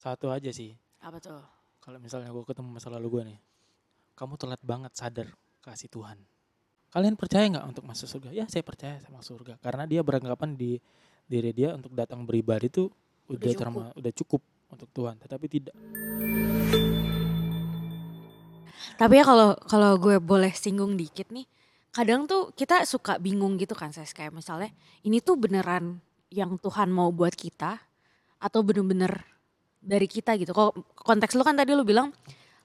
Satu aja sih. Apa tuh? Kalau misalnya gue ketemu masa lalu gue nih, kamu telat banget sadar kasih Tuhan. Kalian percaya nggak untuk masuk surga? Ya saya percaya sama surga. Karena dia beranggapan di diri dia untuk datang beribadah itu udah Udah udah, cukup. udah cukup untuk Tuhan. Tetapi tidak. Tapi ya kalau kalau gue boleh singgung dikit nih, kadang tuh kita suka bingung gitu kan, saya kayak misalnya ini tuh beneran yang Tuhan mau buat kita atau bener-bener dari kita gitu. Kalau konteks lu kan tadi lu bilang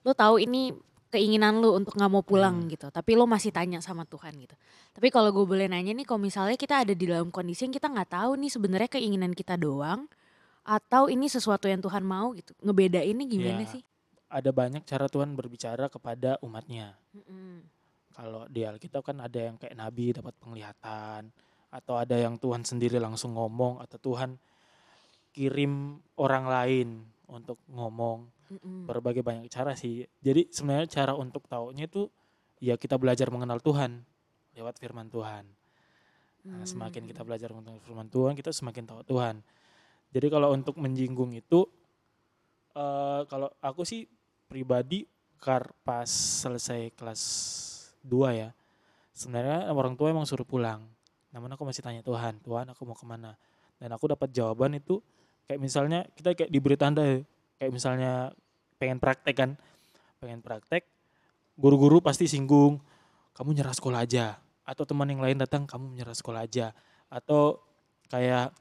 lu tahu ini keinginan lu untuk nggak mau pulang Hmm. gitu, tapi lu masih tanya sama Tuhan gitu. Tapi kalau gue boleh nanya nih, kalau misalnya kita ada di dalam kondisi yang kita nggak tahu nih sebenarnya keinginan kita doang atau ini sesuatu yang Tuhan mau gitu, ngebedainnya gimana Ya. sih? Ada banyak cara Tuhan berbicara kepada umatnya. Mm-mm. Kalau di Alkitab kan ada yang kayak Nabi dapat penglihatan. Atau ada yang Tuhan sendiri langsung ngomong. Atau Tuhan kirim orang lain untuk ngomong. Mm-mm. berbagai banyak cara sih. Jadi sebenarnya cara untuk taunya itu ya kita belajar mengenal Tuhan lewat firman Tuhan. Nah, semakin kita Hmm. belajar mengenal firman Tuhan, kita semakin tahu Tuhan. Jadi kalau untuk menjinggung itu eh kalau aku sih pribadi kar pas selesai kelas 2 ya. Sebenarnya orang tua emang suruh pulang. Namun aku masih tanya Tuhan, Tuhan aku mau ke mana? Dan aku dapat jawaban itu kayak misalnya kita kayak diberi tanda ya, kayak misalnya pengen praktek kan. Pengen praktek guru-guru pasti singgung kamu nyerah sekolah aja. Atau teman yang lain datang kamu nyerah sekolah aja. Atau kayak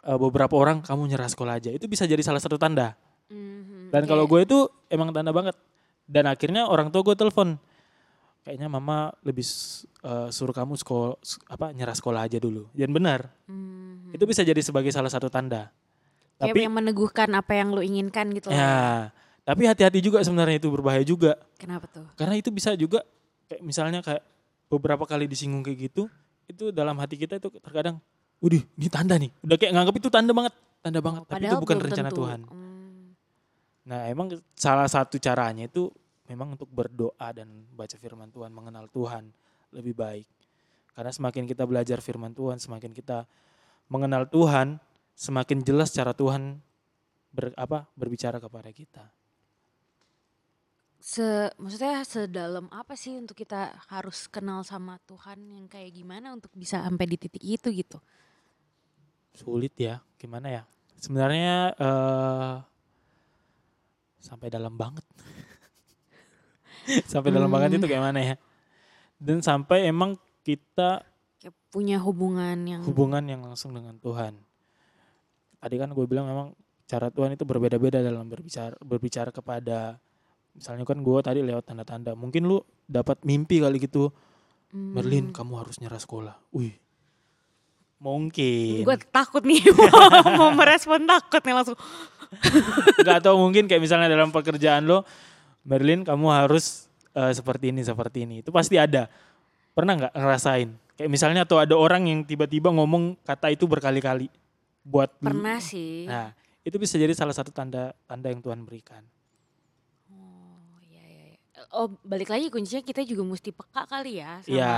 eh, beberapa orang kamu nyerah sekolah aja. Itu bisa jadi salah satu tanda. Mhm, dan kalau kayak- gue itu emang tanda banget. Dan akhirnya orang tua gue telepon kayaknya mama lebih eh, suruh kamu sekolah apa nyerah sekolah aja dulu. Dan benar. Mhm. itu bisa jadi sebagai salah satu tanda tapi yang meneguhkan apa yang lu inginkan gitu lah. ya tapi hati-hati juga sebenarnya itu berbahaya juga Kenapa tuh? karena itu bisa juga kayak misalnya kayak beberapa kali disinggung kayak gitu itu dalam hati kita itu terkadang Widih, ini tanda nih. Udah kayak nganggap itu tanda banget, tanda banget. Tapi itu bukan rencana tentu. Tuhan. Hmm. Nah, emang salah satu caranya itu memang untuk berdoa dan baca firman Tuhan, mengenal Tuhan lebih baik. Karena semakin kita belajar firman Tuhan, semakin kita mengenal Tuhan, semakin jelas cara Tuhan ber, apa berbicara kepada kita. Se maksudnya sedalam apa sih untuk kita harus kenal sama Tuhan yang kayak gimana untuk bisa sampai di titik itu gitu? Sulit ya, gimana ya? Sebenarnya eh sampai dalam banget. sampai dalam banget itu kayak mana ya? Dan sampai emang kita punya hubungan yang hubungan yang langsung dengan Tuhan. Tadi kan gue bilang memang cara Tuhan itu berbeda-beda dalam berbicara berbicara kepada misalnya kan gue tadi lewat tanda-tanda. Mungkin lu dapat mimpi kali gitu, Hmm. Merlin kamu harus nyerah sekolah. Wih. Mungkin. Gue takut nih mau merespon takut nih langsung. Gak tau mungkin kayak misalnya dalam pekerjaan lo, Merlin kamu harus eh, seperti ini seperti ini. Itu pasti ada. Pernah nggak ngerasain? Kayak misalnya atau ada orang yang tiba-tiba ngomong kata itu berkali-kali buat Pernah sih. Nah, itu bisa jadi salah satu tanda tanda yang Tuhan berikan. Oh iya iya. iya. Oh balik lagi kuncinya kita juga mesti peka kali ya sama. Iya,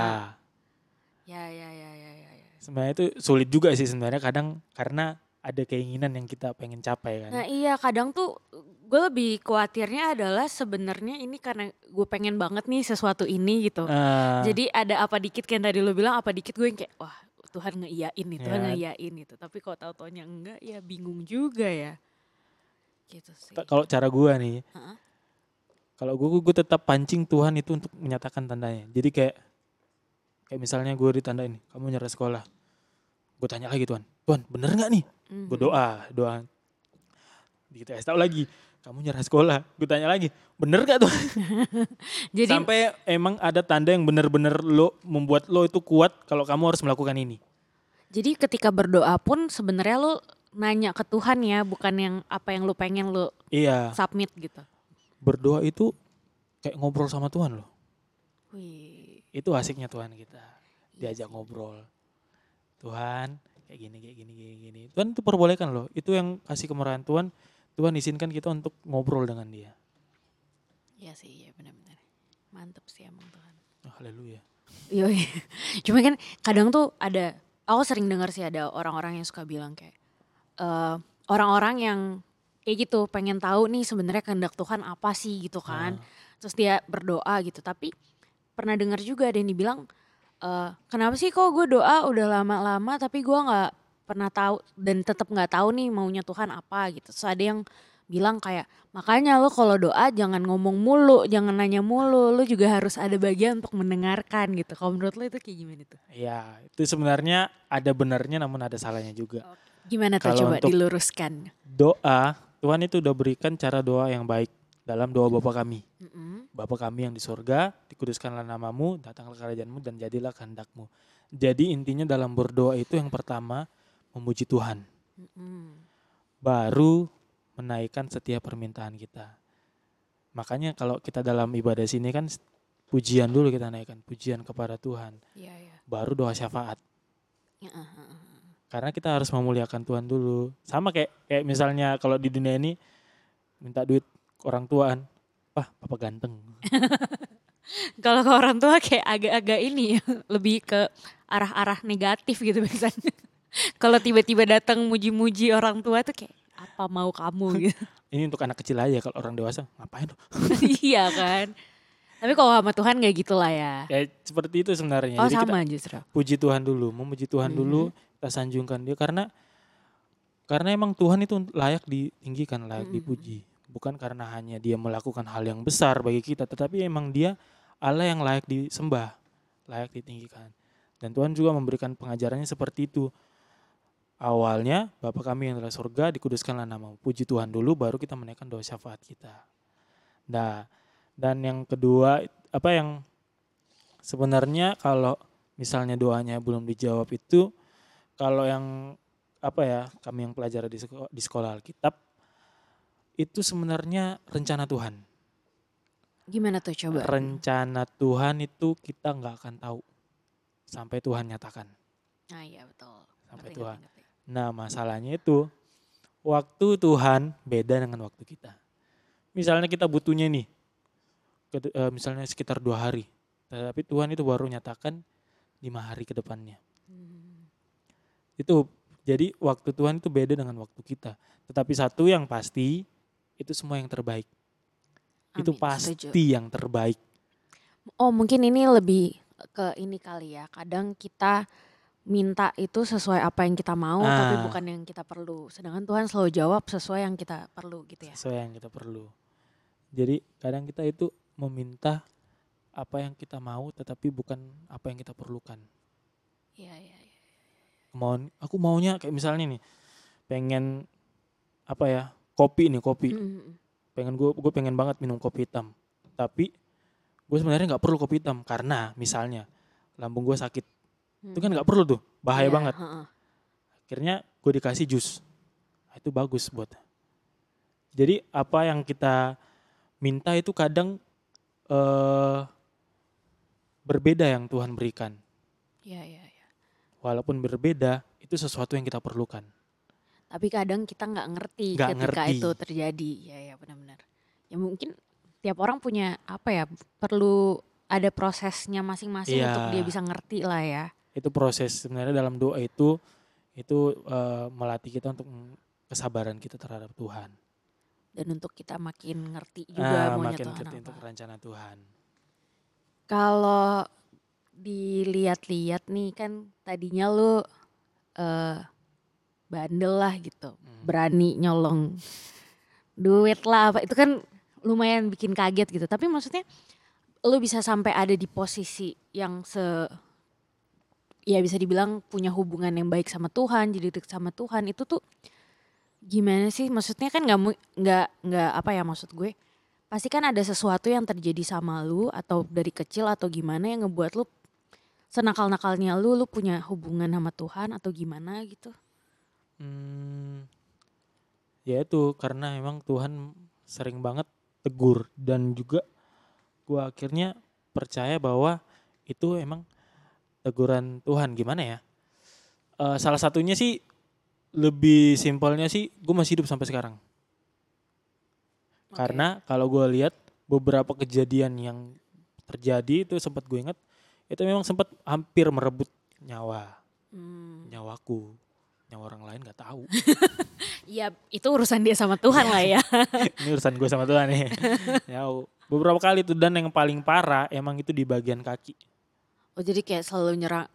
Ya ya ya ya ya. ya. sebenarnya itu sulit juga sih sebenarnya kadang karena ada keinginan yang kita pengen capai kan. Nah iya kadang tuh gue lebih khawatirnya adalah sebenarnya ini karena gue pengen banget nih sesuatu ini gitu. Eh, Jadi ada apa dikit kayak tadi lo bilang apa dikit gue yang kayak wah Tuhan ngeiyain nih, Tuhan Ya. ngeiyain itu. Tapi kalau tahu taunya enggak ya bingung juga ya. Gitu sih. kalau cara gua nih, Heeh. kalau gue gue tetap pancing Tuhan itu untuk menyatakan tandanya. Jadi kayak kayak misalnya gue ditandain, kamu nyerah sekolah. Gue tanya lagi Tuhan, Tuhan bener nggak nih? Mhm. Gue doa, doa. Gitu ya, tahu lagi, kamu nyerah sekolah. Gue tanya lagi, bener gak Tuhan? Jadi Sampai emang ada tanda yang bener-bener lo membuat lo itu kuat kalau kamu harus melakukan ini. jadi ketika berdoa pun sebenarnya lo nanya ke Tuhan ya, bukan yang apa yang lo pengen lo Iya, submit gitu. berdoa itu kayak ngobrol sama Tuhan loh. Wih. Itu asiknya Tuhan kita. Diajak ngobrol. Tuhan, kayak gini, kayak gini, kayak gini. Tuhan itu perbolehkan loh. Itu yang kasih kemurahan Tuhan. Tuhan izinkan kita untuk ngobrol dengan dia. Iya sih, iya benar-benar. Mantep sih emang Tuhan. Oh, haleluya. Yoi. Cuma kan kadang tuh ada, aku sering dengar sih ada orang-orang yang suka bilang kayak, eh, orang-orang yang kayak gitu pengen tahu nih sebenarnya kehendak Tuhan apa sih gitu kan. Ah. Terus dia berdoa gitu. Tapi pernah dengar juga ada yang dibilang eh kenapa sih kok gue doa udah lama-lama tapi gue nggak pernah tahu dan tetap nggak tahu nih maunya Tuhan apa gitu. Terus ada yang bilang kayak makanya lo kalau doa jangan ngomong mulu, jangan nanya mulu, lo juga harus ada bagian untuk mendengarkan gitu. Kalau menurut lo itu kayak gimana tuh? Ya, itu sebenarnya ada benarnya namun ada salahnya juga. Gimana tuh Kalau coba diluruskan? Doa, Tuhan itu udah berikan cara doa yang baik dalam doa Bapa kami. Mm-mm. Bapa kami yang di sorga, dikuduskanlah namamu, datanglah kerajaanmu dan jadilah kehendakmu. Jadi intinya dalam berdoa itu yang pertama memuji Tuhan. Mm-mm. Baru menaikkan setiap permintaan kita. Makanya kalau kita dalam ibadah sini kan pujian dulu kita naikkan, pujian kepada Tuhan. Iya, iya. Baru doa syafaat. Ya, ah, ah, ah. Karena kita harus memuliakan Tuhan dulu. Sama kayak kayak misalnya kalau di dunia ini minta duit ke orang tuaan, wah papa ganteng. Kalau ke orang tua kayak agak-agak ini ya, lebih ke arah-arah negatif gitu biasanya. Kalau tiba-tiba datang muji-muji orang tua tuh kayak apa mau kamu gitu. Ini untuk anak kecil aja kalau orang dewasa ngapain? iya kan. Tapi kalau sama Tuhan gak gitu lah ya. Ya seperti itu sebenarnya. Oh Jadi kita sama justru. puji Tuhan dulu, memuji Tuhan Mhm. dulu, kita sanjungkan dia karena karena emang Tuhan itu layak ditinggikan, layak Mhm. dipuji. Bukan karena hanya dia melakukan hal yang besar bagi kita, tetapi emang dia Allah yang layak disembah, layak ditinggikan. Dan Tuhan juga memberikan pengajarannya seperti itu. Awalnya Bapa kami yang dalam surga dikuduskanlah namamu. Puji Tuhan dulu baru kita menaikkan doa syafaat kita. Nah, dan yang kedua apa yang sebenarnya kalau misalnya doanya belum dijawab itu kalau yang apa ya kami yang pelajari di sekolah, di sekolah Alkitab itu sebenarnya rencana Tuhan. Gimana tuh coba? Rencana Tuhan itu kita nggak akan tahu sampai Tuhan nyatakan. Nah iya betul. Sampai Ngerti, Tuhan. ngerti, ngerti. Nah masalahnya itu waktu Tuhan beda dengan waktu kita. Misalnya kita butuhnya nih, eh, misalnya sekitar dua hari, tapi Tuhan itu baru nyatakan lima hari ke depannya. Hmm. Itu jadi waktu Tuhan itu beda dengan waktu kita. Tetapi satu yang pasti itu semua yang terbaik. itu Amin, pasti setuju. yang terbaik. Oh mungkin ini lebih ke ini kali ya. Kadang kita minta itu sesuai apa yang kita mau tapi Ah. bukan yang kita perlu. Sedangkan Tuhan selalu jawab sesuai yang kita perlu gitu ya. Sesuai yang kita perlu. Jadi kadang kita itu meminta apa yang kita mau tetapi bukan apa yang kita perlukan. Iya iya iya. mau aku maunya kayak misalnya nih pengen apa ya kopi nih kopi Mm-mm. pengen gue gue pengen banget minum kopi hitam tapi gue sebenarnya nggak perlu kopi hitam karena misalnya lambung gue sakit itu kan nggak perlu tuh bahaya Iya, banget akhirnya gue dikasih jus Nah, itu bagus buat jadi apa yang kita minta itu kadang eh berbeda yang Tuhan berikan Iya iya iya. walaupun berbeda itu sesuatu yang kita perlukan Tapi kadang kita nggak ngerti Nggak ketika ngerti. itu terjadi. Ya ya benar-benar. Ya mungkin tiap orang punya apa ya perlu ada prosesnya masing-masing Iya. untuk dia bisa ngerti lah ya. Itu proses sebenarnya dalam doa itu itu eh, melatih kita untuk kesabaran kita terhadap Tuhan. Dan untuk kita makin ngerti juga Ah, maunya makin Tuhan ngerti apa. untuk rencana Tuhan. Kalau dilihat-lihat nih kan tadinya lu eh bandel lah gitu, Hmm. berani nyolong duit lah apa itu kan lumayan bikin kaget gitu. Tapi maksudnya lu bisa sampai ada di posisi yang se ya bisa dibilang punya hubungan yang baik sama Tuhan, jadi dekat sama Tuhan itu tuh gimana sih? Maksudnya kan nggak nggak nggak apa ya maksud gue? pasti kan ada sesuatu yang terjadi sama lu atau dari kecil atau gimana yang ngebuat lu senakal-nakalnya lu lu punya hubungan sama Tuhan atau gimana gitu. Hmm, ya itu karena memang Tuhan sering banget tegur dan juga gua akhirnya percaya bahwa itu emang teguran Tuhan gimana ya? Eh, salah satunya sih lebih simpelnya sih gue masih hidup sampai sekarang. Karena kalau gue lihat beberapa kejadian yang terjadi itu sempat gue ingat itu memang sempat hampir merebut nyawa Hmm, nyawaku nyawa orang lain nggak tahu. Ya itu urusan dia sama Tuhan lah ya. Ini urusan gue sama Tuhan nih. ya, beberapa kali tuh dan yang paling parah emang itu di bagian kaki, Oh jadi kayak selalu nyerang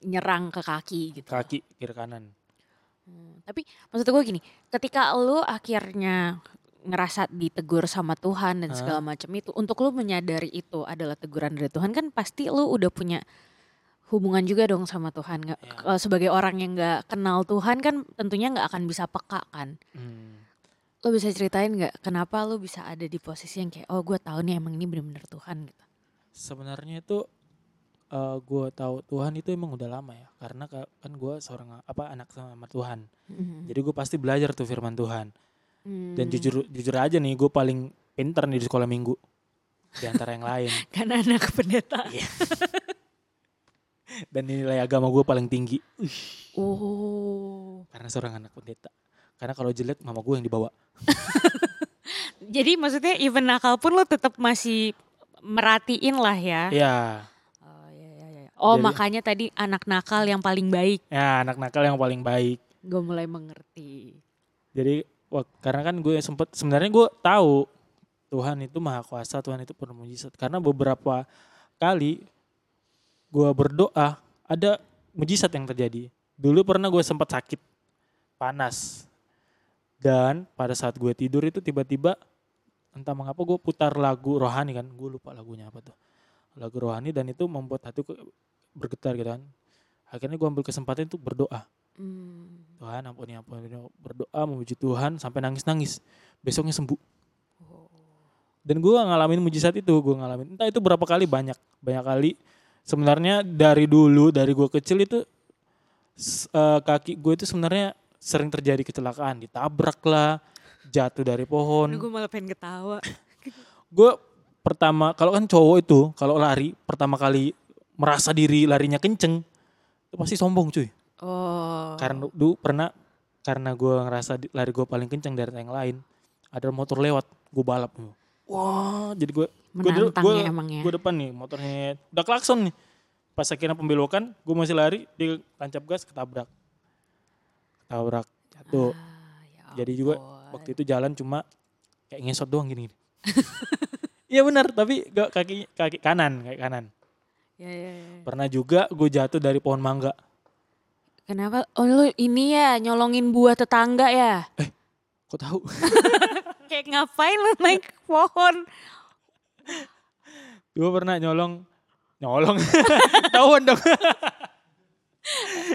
nyerang ke kaki gitu. kaki kiri kanan. Hmm, Tapi maksud gue gini, ketika lu akhirnya ngerasa ditegur sama Tuhan dan segala macam itu, untuk lu menyadari itu adalah teguran dari Tuhan kan pasti lu udah punya hubungan juga dong sama Tuhan. Nggak- Ya. Sebagai orang yang nggak kenal Tuhan kan tentunya nggak akan bisa peka kan. Hmm. Lu bisa ceritain nggak kenapa lu bisa ada di posisi yang kayak oh gue tahu nih emang ini bener-bener Tuhan gitu. Sebenarnya itu eh gue tahu Tuhan itu emang udah lama ya, karena ka- kan gue seorang apa anak sama Tuhan. Mhm. Jadi gue pasti belajar tuh firman Tuhan. Dan Hmm. jujur jujur aja nih, gue paling pinter nih di sekolah minggu di antara yang lain. kan anak pendeta. Iya. Dan nilai agama gue paling tinggi Oh. karena seorang anak pendeta. Karena kalau jelek mama gue yang dibawa. Jadi maksudnya even nakal pun lo tetap masih merhatiin lah ya. Iya. Oh, iya, iya, iya. Oh Jadi- makanya tadi anak nakal yang paling baik. Ya anak nakal yang paling baik. Gue mulai mengerti. Jadi wah, karena kan gue sempet sebenarnya gue tahu Tuhan itu maha kuasa, Tuhan itu penuh mujizat. Karena beberapa kali gue berdoa ada mujizat yang terjadi. Dulu pernah gue sempat sakit panas dan pada saat gue tidur itu tiba-tiba entah mengapa gue putar lagu rohani kan, gue lupa lagunya apa tuh lagu rohani dan itu membuat hatiku bergetar gitu kan. Akhirnya gue ambil kesempatan itu berdoa. Hmm. Tuhan ampuni ampuni berdoa memuji Tuhan sampai nangis nangis besoknya sembuh dan gue ngalamin mujizat itu gue ngalamin entah itu berapa kali banyak banyak kali sebenarnya dari dulu dari gue kecil itu eh, kaki gue itu sebenarnya sering terjadi kecelakaan ditabrak lah jatuh dari pohon Gue malah pengen ketawa. gue pertama kalau kan cowok itu kalau lari pertama kali merasa diri larinya kenceng itu pasti sombong cuy. Oh. karena dulu pernah karena gue ngerasa lari gue paling kencang dari yang lain ada motor lewat gue balap. Wah jadi gue gue gue ya ya. depan nih motornya udah klakson nih. Pas akhirnya pembelokan gue masih lari dia tancap gas ketabrak. Ketabrak jatuh. Ah, ya jadi juga waktu itu jalan cuma kayak ngesot doang gini Iya benar tapi gak kaki kaki kanan kayak kanan Ya, ya, ya. pernah juga gue jatuh dari pohon mangga Kenapa? Oh lu ini ya nyolongin buah tetangga ya? kok tahu Kayak ngapain lu naik pohon? gue pernah nyolong nyolong tahuan dong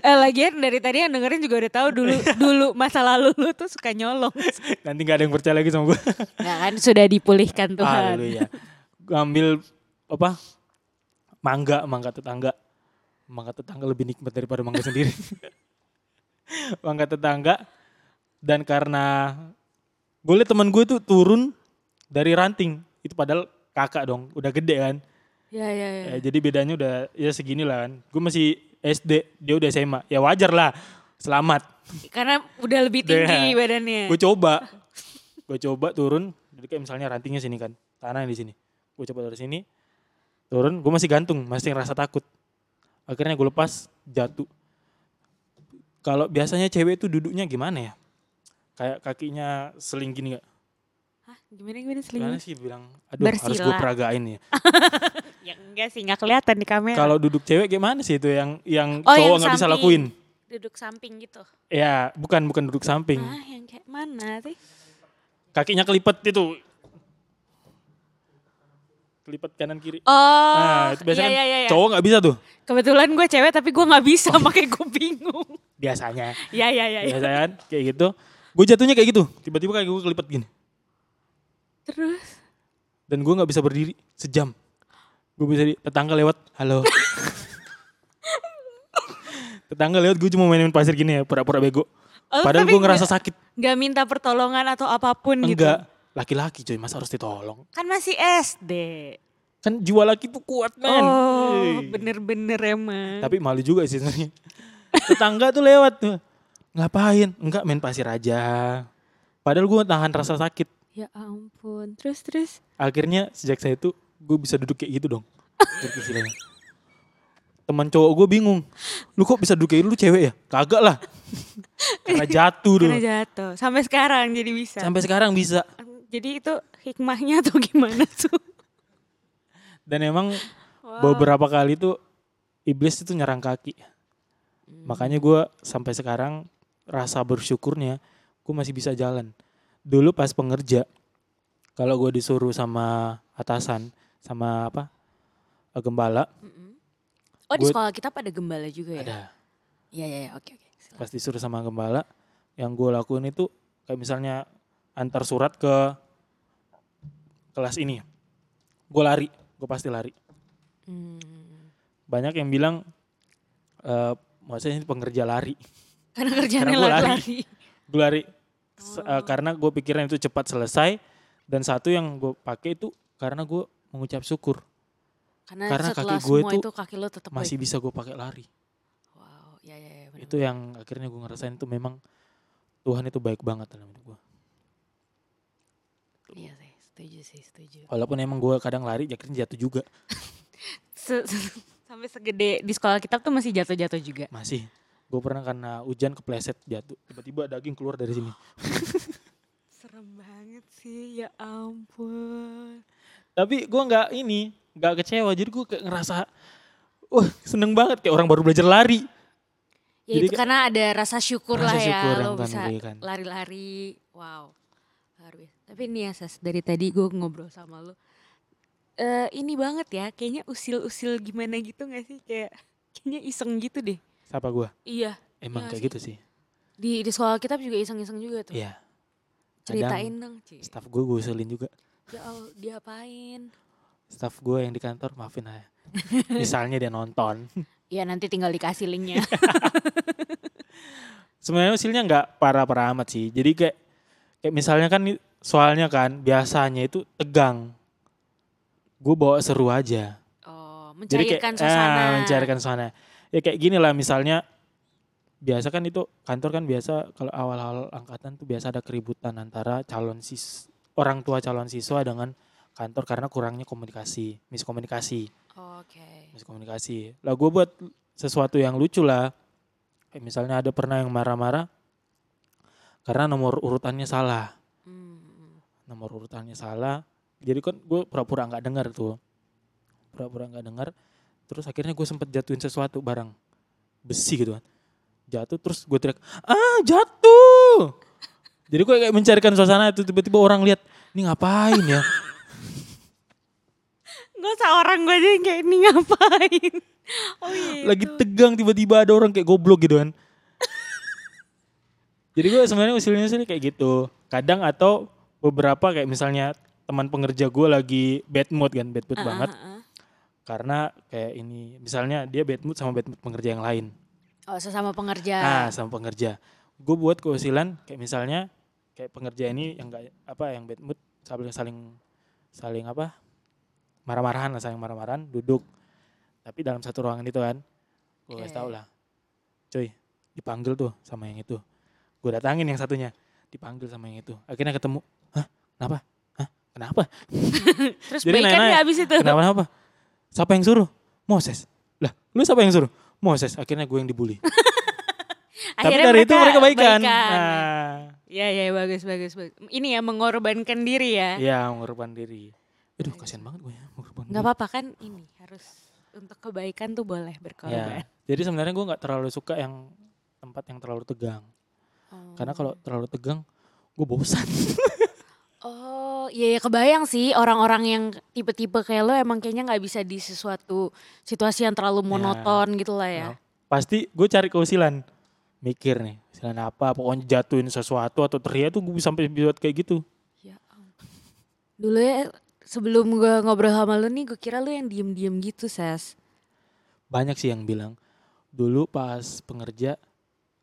Eh lagian dari tadi yang dengerin juga udah tahu dulu dulu masa lalu lu tuh suka nyolong. nanti gak ada yang percaya lagi sama gue Nah kan sudah dipulihkan Tuhan. Haleluya. Ambil apa mangga mangga tetangga. Mangga tetangga lebih nikmat daripada mangga sendiri. Mangga tetangga. Dan karena gue liat teman gue tuh turun dari ranting. Itu padahal kakak dong udah gede kan? Ya ya ya. Ya, jadi bedanya udah ya segini lah kan. Gue masih SD dia udah SMA ya wajar lah selamat. Karena udah lebih tinggi Iya. badannya. gue coba. Gue coba turun jadi kayak misalnya rantingnya sini kan tanah di sini. Gue coba dari sini turun gue masih gantung masih ngerasa takut. Akhirnya gue lepas jatuh. Kalau biasanya cewek itu duduknya gimana ya? Kayak kakinya seling gini gak Hah, gimana gimana gimana sih bilang aduh harus gue Bersila. peragain ya. Ya enggak sih, enggak kelihatan di kamera. kalau duduk cewek gimana sih itu yang yang Oh, cowok nggak bisa lakuin? Duduk samping gitu. ya bukan bukan duduk samping. Ah, yang kayak mana sih? kakinya kelipet itu kelipet kanan kiri Oh, nah itu biasanya iya, kan iya, iya. cowok nggak bisa tuh Kebetulan gue cewek tapi gue nggak bisa, makanya gue bingung. biasanya Ya ya ya. ya. biasa kan kayak gitu gue jatuhnya kayak gitu tiba-tiba kayak gue kelipet gini Terus? dan gue nggak bisa berdiri sejam gue bisa di tetangga lewat halo tetangga lewat gue cuma main-main pasir gini ya pura-pura bego Oh, padahal gue ngerasa sakit Nggak minta pertolongan atau apa pun gitu. enggak laki-laki coy masa harus ditolong Kan masih SD. kan jiwa laki tuh kuat men Oh, bener-bener emang. tapi malu juga sih sebenarnya tetangga tuh lewat tuh ngapain enggak main pasir aja padahal gue tahan rasa sakit Ya ampun. Terus terus. akhirnya sejak saya itu gue bisa duduk kayak gitu dong teman cowok gue bingung lu kok bisa duduk kayak gitu lu cewek ya kagak lah Karena jatuh dulu. Karena jatuh. Sampai sekarang jadi bisa. Sampai sekarang bisa. Jadi itu hikmahnya atau gimana tuh? Dan emang Wow. beberapa kali tuh iblis itu nyerang kaki. Makanya gue sampai sekarang rasa bersyukurnya gue masih bisa jalan. Dulu pas pengerja, kalau gue disuruh sama atasan, sama apa eh, gembala, Mm-mm. Oh di sekolah kita pada gembala juga ya? ada. Iya iya iya, oke oke. Pas disuruh sama gembala, yang gue lakuin itu kayak misalnya antar surat ke kelas ini, gue lari, gue pasti lari. Hmm. Banyak yang bilang, eh maksudnya ini pengerja lari. Karena kerjanya Karena lari. lari-lari. gue lari eh, karena gue pikiran itu cepat selesai dan satu yang gue pakai itu karena gue mengucap syukur Karena, Karena kaki gue itu itu kaki lo tetap masih baik. bisa gue pakai lari Wow, ya ya ya. benar. itu yang akhirnya gue ngerasain itu memang Tuhan itu baik banget dalam hidup gue Iya sih, setuju sih, setuju. walaupun emang gue kadang lari akhirnya jatuh juga Se- se- sampai segede di sekolah kita tuh masih jatuh-jatuh juga. masih gue pernah karena hujan kepleset jatuh tiba-tiba daging keluar dari sini Serem banget sih, ya ampun. tapi gue nggak ini nggak kecewa jadi gue kayak ngerasa wah seneng banget kayak orang baru belajar lari Ya Jadi itu karena ada rasa syukur Rasa lah ya, syukur lo bisa berikan. lari-lari. Wow, luar biasa. Tapi ini ya Sas, dari tadi gue ngobrol sama lo. eh ini banget ya, kayaknya usil-usil gimana gitu gak sih? Kayak kayaknya iseng gitu deh. siapa gue Iya, emang Iya kayak sih. gitu sih di di sekolah kita juga iseng-iseng juga tuh. iya Ceritain dong, Ci. staff gue gue usulin juga Ya Allah, diapain? staff gue yang di kantor maafin aja misalnya dia nonton Ya nanti tinggal dikasih linknya. sebenarnya usilnya nggak parah-parah amat sih jadi kayak kayak misalnya kan nih, soalnya kan biasanya itu tegang gue bawa seru aja Oh, jadi kayak mencairkan suasana. ah, mencairkan suasana ya kayak gini lah misalnya biasa kan itu kantor kan biasa kalau awal-awal angkatan tuh biasa ada keributan antara calon sis orang tua calon siswa dengan kantor karena kurangnya komunikasi miskomunikasi Oke. miskomunikasi. Lah gue buat sesuatu yang lucu lah. Kayak misalnya ada pernah yang marah-marah karena nomor urutannya salah. Nomor urutannya salah. Jadi kan gue pura-pura nggak dengar tuh. Pura-pura nggak dengar. Terus akhirnya gue sempet jatuhin sesuatu barang besi gitu kan. Jatuh terus gue teriak, ah jatuh. Jadi gue kayak mencarikan suasana itu tiba-tiba orang lihat, ini ngapain ya? Gak usah orang gue aja yang kayak ini ngapain. Oh iya. lagi tegang tiba-tiba ada orang kayak goblok gitu kan. Jadi gue sebenarnya usulnya sih kayak gitu. Kadang atau beberapa kayak misalnya teman pengerja gue lagi bad mood kan, bad mood Ah, banget. ah, ah. Karena kayak ini, misalnya dia bad mood sama bad mood pengerja yang lain. Oh sesama pengerja. Ah, sama pengerja. Gue buat keusilan kayak misalnya kayak pengerja ini yang enggak apa yang bad mood saling saling saling apa? marah-marahan lah, saling marah-marahan, duduk. Tapi dalam satu ruangan itu kan, gue kasih tau lah. Coy, dipanggil tuh sama yang itu. Gue datangin yang satunya, dipanggil sama yang itu. Akhirnya ketemu? Kenapa? Hah? Kenapa? Terus Jadi baikan nanya-nanya, gak abis itu? Kenapa? Kenapa? Siapa yang suruh? Moses. Lah, lu siapa yang suruh? Moses. Akhirnya gue yang dibully. Tapi Akhirnya dari itu mereka baikan. baikan. Nah, Iya iya bagus bagus bagus. Ini ya mengorbankan diri ya. ya mengorban diri. Aduh, kasihan banget gue ya mengorban Nggak apa-apa kan ini harus untuk kebaikan tuh boleh Ya, berkorban. jadi sebenarnya gue nggak terlalu suka yang tempat yang terlalu tegang. Oh. Karena kalau terlalu tegang, gue bosan. Oh iya ya kebayang sih orang-orang yang tipe-tipe kayak lo emang kayaknya nggak bisa di sesuatu situasi yang terlalu monoton gitu lah ya. Nah, Pasti gue cari keusilan. Mikir nih, usilan apa, pokoknya jatuhin sesuatu atau teriak tuh gue sampai buat kayak gitu. Ya. Dulu ya sebelum gue ngobrol sama lu nih gue kira lu yang diem-diem gitu Sas. Banyak sih yang bilang, dulu pas pengerja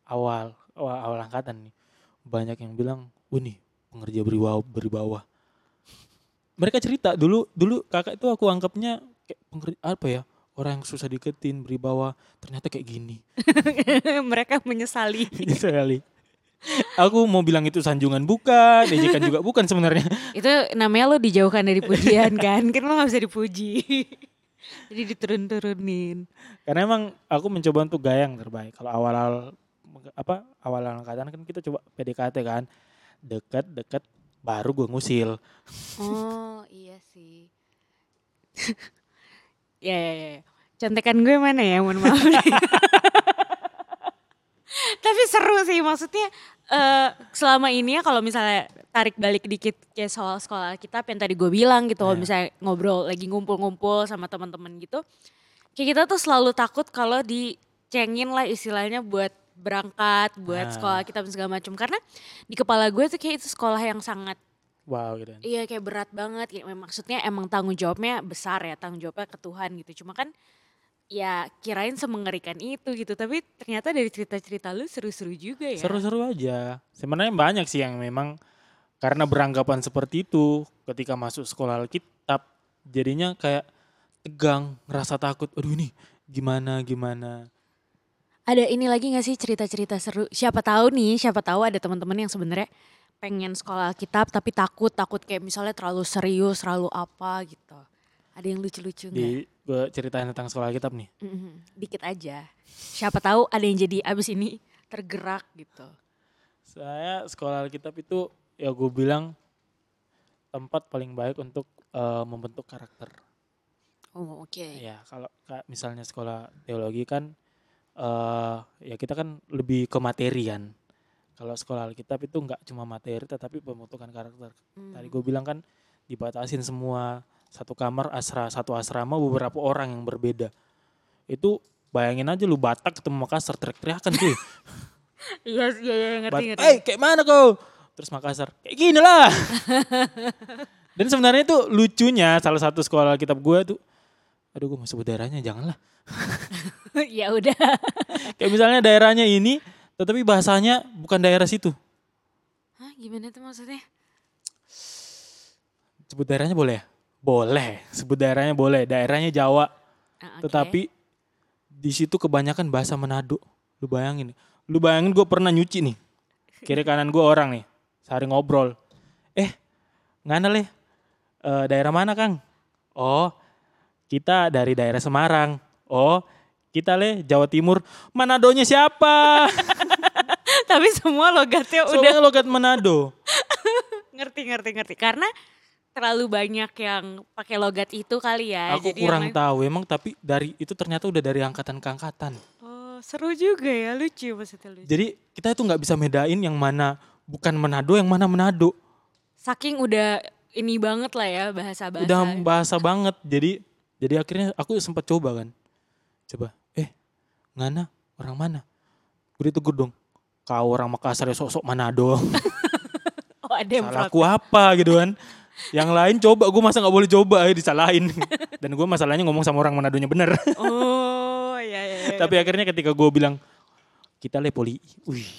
awal, awal, awal angkatan nih, banyak yang bilang, wah nih pengerja beribawa, beribawa. Mereka cerita dulu, dulu kakak itu aku anggapnya kayak pengerja apa ya, orang yang susah diketin, beribawa, ternyata kayak gini. Mereka menyesali. Kali. Aku mau bilang itu sanjungan bukan, ejekan juga bukan sebenarnya. Itu namanya lo dijauhkan dari pujian kan. Kan lo gak bisa dipuji. Jadi diturun-turunin. Karena emang aku mencoba untuk gaya yang terbaik. Kalau awal-awal apa awal angkatan kan kita coba PDKT kan deket deket baru gue ngusil Oh iya sih. ya ya ya. Contekan gue mana ya mohon maaf. nih. Tapi seru sih maksudnya eh selama ini ya kalau misalnya tarik balik dikit kayak soal sekolah kita yang tadi gue bilang gitu kalau Iya. misalnya ngobrol lagi ngumpul-ngumpul sama teman-teman gitu kayak kita tuh selalu takut kalau dicengin lah istilahnya buat berangkat buat Nah. sekolah kita dan segala macam karena di kepala gue tuh kayak itu sekolah yang sangat wow gitu. Iya kayak berat banget. Ya, maksudnya emang tanggung jawabnya besar ya, tanggung jawabnya ke Tuhan gitu. Cuma kan ya kirain semengerikan itu gitu. Tapi ternyata dari cerita-cerita lu seru-seru juga ya. seru-seru aja sebenarnya banyak sih yang memang karena beranggapan seperti itu ketika masuk sekolah Alkitab jadinya kayak tegang ngerasa takut aduh ini gimana gimana Ada ini lagi gak sih cerita-cerita seru? Siapa tahu nih, siapa tahu ada teman-teman yang sebenarnya pengen sekolah Alkitab tapi takut, takut kayak misalnya terlalu serius, terlalu apa gitu. Ada yang lucu-lucu di gue ceritain tentang sekolah Alkitab nih Mhm, Dikit aja. Siapa tahu ada yang jadi abis ini tergerak gitu. Saya sekolah Alkitab itu ya gue bilang tempat paling baik untuk eh, membentuk karakter. Oh oke. Ya kalau misalnya sekolah teologi kan eh ya kita kan lebih ke materian. Kalau sekolah Alkitab itu nggak cuma materi tetapi pembentukan karakter. Hmm. Tadi gue bilang kan dibatasin semua satu kamar asra satu asrama beberapa orang yang berbeda. Itu bayangin aja lu Batak ketemu Makassar teriak-teriakan cuy. Iya, iya, iya, ngerti, ngerti. Eh kayak mana kau? Terus Makassar, kayak gini lah. Dan sebenarnya itu lucunya salah satu sekolah kitab gue tuh, aduh gue mau sebut daerahnya janganlah. ya udah. Kayak misalnya daerahnya ini, tetapi bahasanya bukan daerah situ. Hah, gimana tuh maksudnya? Sebut daerahnya boleh ya? Boleh, sebut daerahnya boleh. Daerahnya Jawa, Ah, oke. tetapi di situ kebanyakan bahasa Manado. Lu bayangin, lu bayangin gue pernah nyuci nih. Kiri kanan gue orang nih, sehari ngobrol. Eh, ngana leh, Eh, daerah mana Kang? Oh, kita dari daerah Semarang. Oh, kita leh Jawa Timur. Manadonya siapa? tapi semua logatnya udah Soalnya logat Manado. ngerti ngerti ngerti karena terlalu banyak yang pakai logat itu kali ya. Aku Jadi kurang yang tahu. Emang tapi dari itu ternyata udah dari angkatan ke angkatan. Oh, seru juga ya, lucu maksudnya lucu. Jadi kita itu nggak bisa bedain yang mana bukan Manado, yang mana Manado. Saking udah ini banget lah ya bahasa-bahasa. Udah bahasa banget. Jadi jadi akhirnya aku sempat coba kan. Coba, eh ngana orang mana? Gue ditegur dong. Kau orang Makassar ya sok-sok Manado. oh, ada yang Salahku protes. apa gitu kan. Yang lain coba, gue masa nggak boleh coba ya disalahin. Dan gue masalahnya ngomong sama orang Manadonya bener. Oh, ya ya. ya. Tapi akhirnya ketika gue bilang kita le poli, wih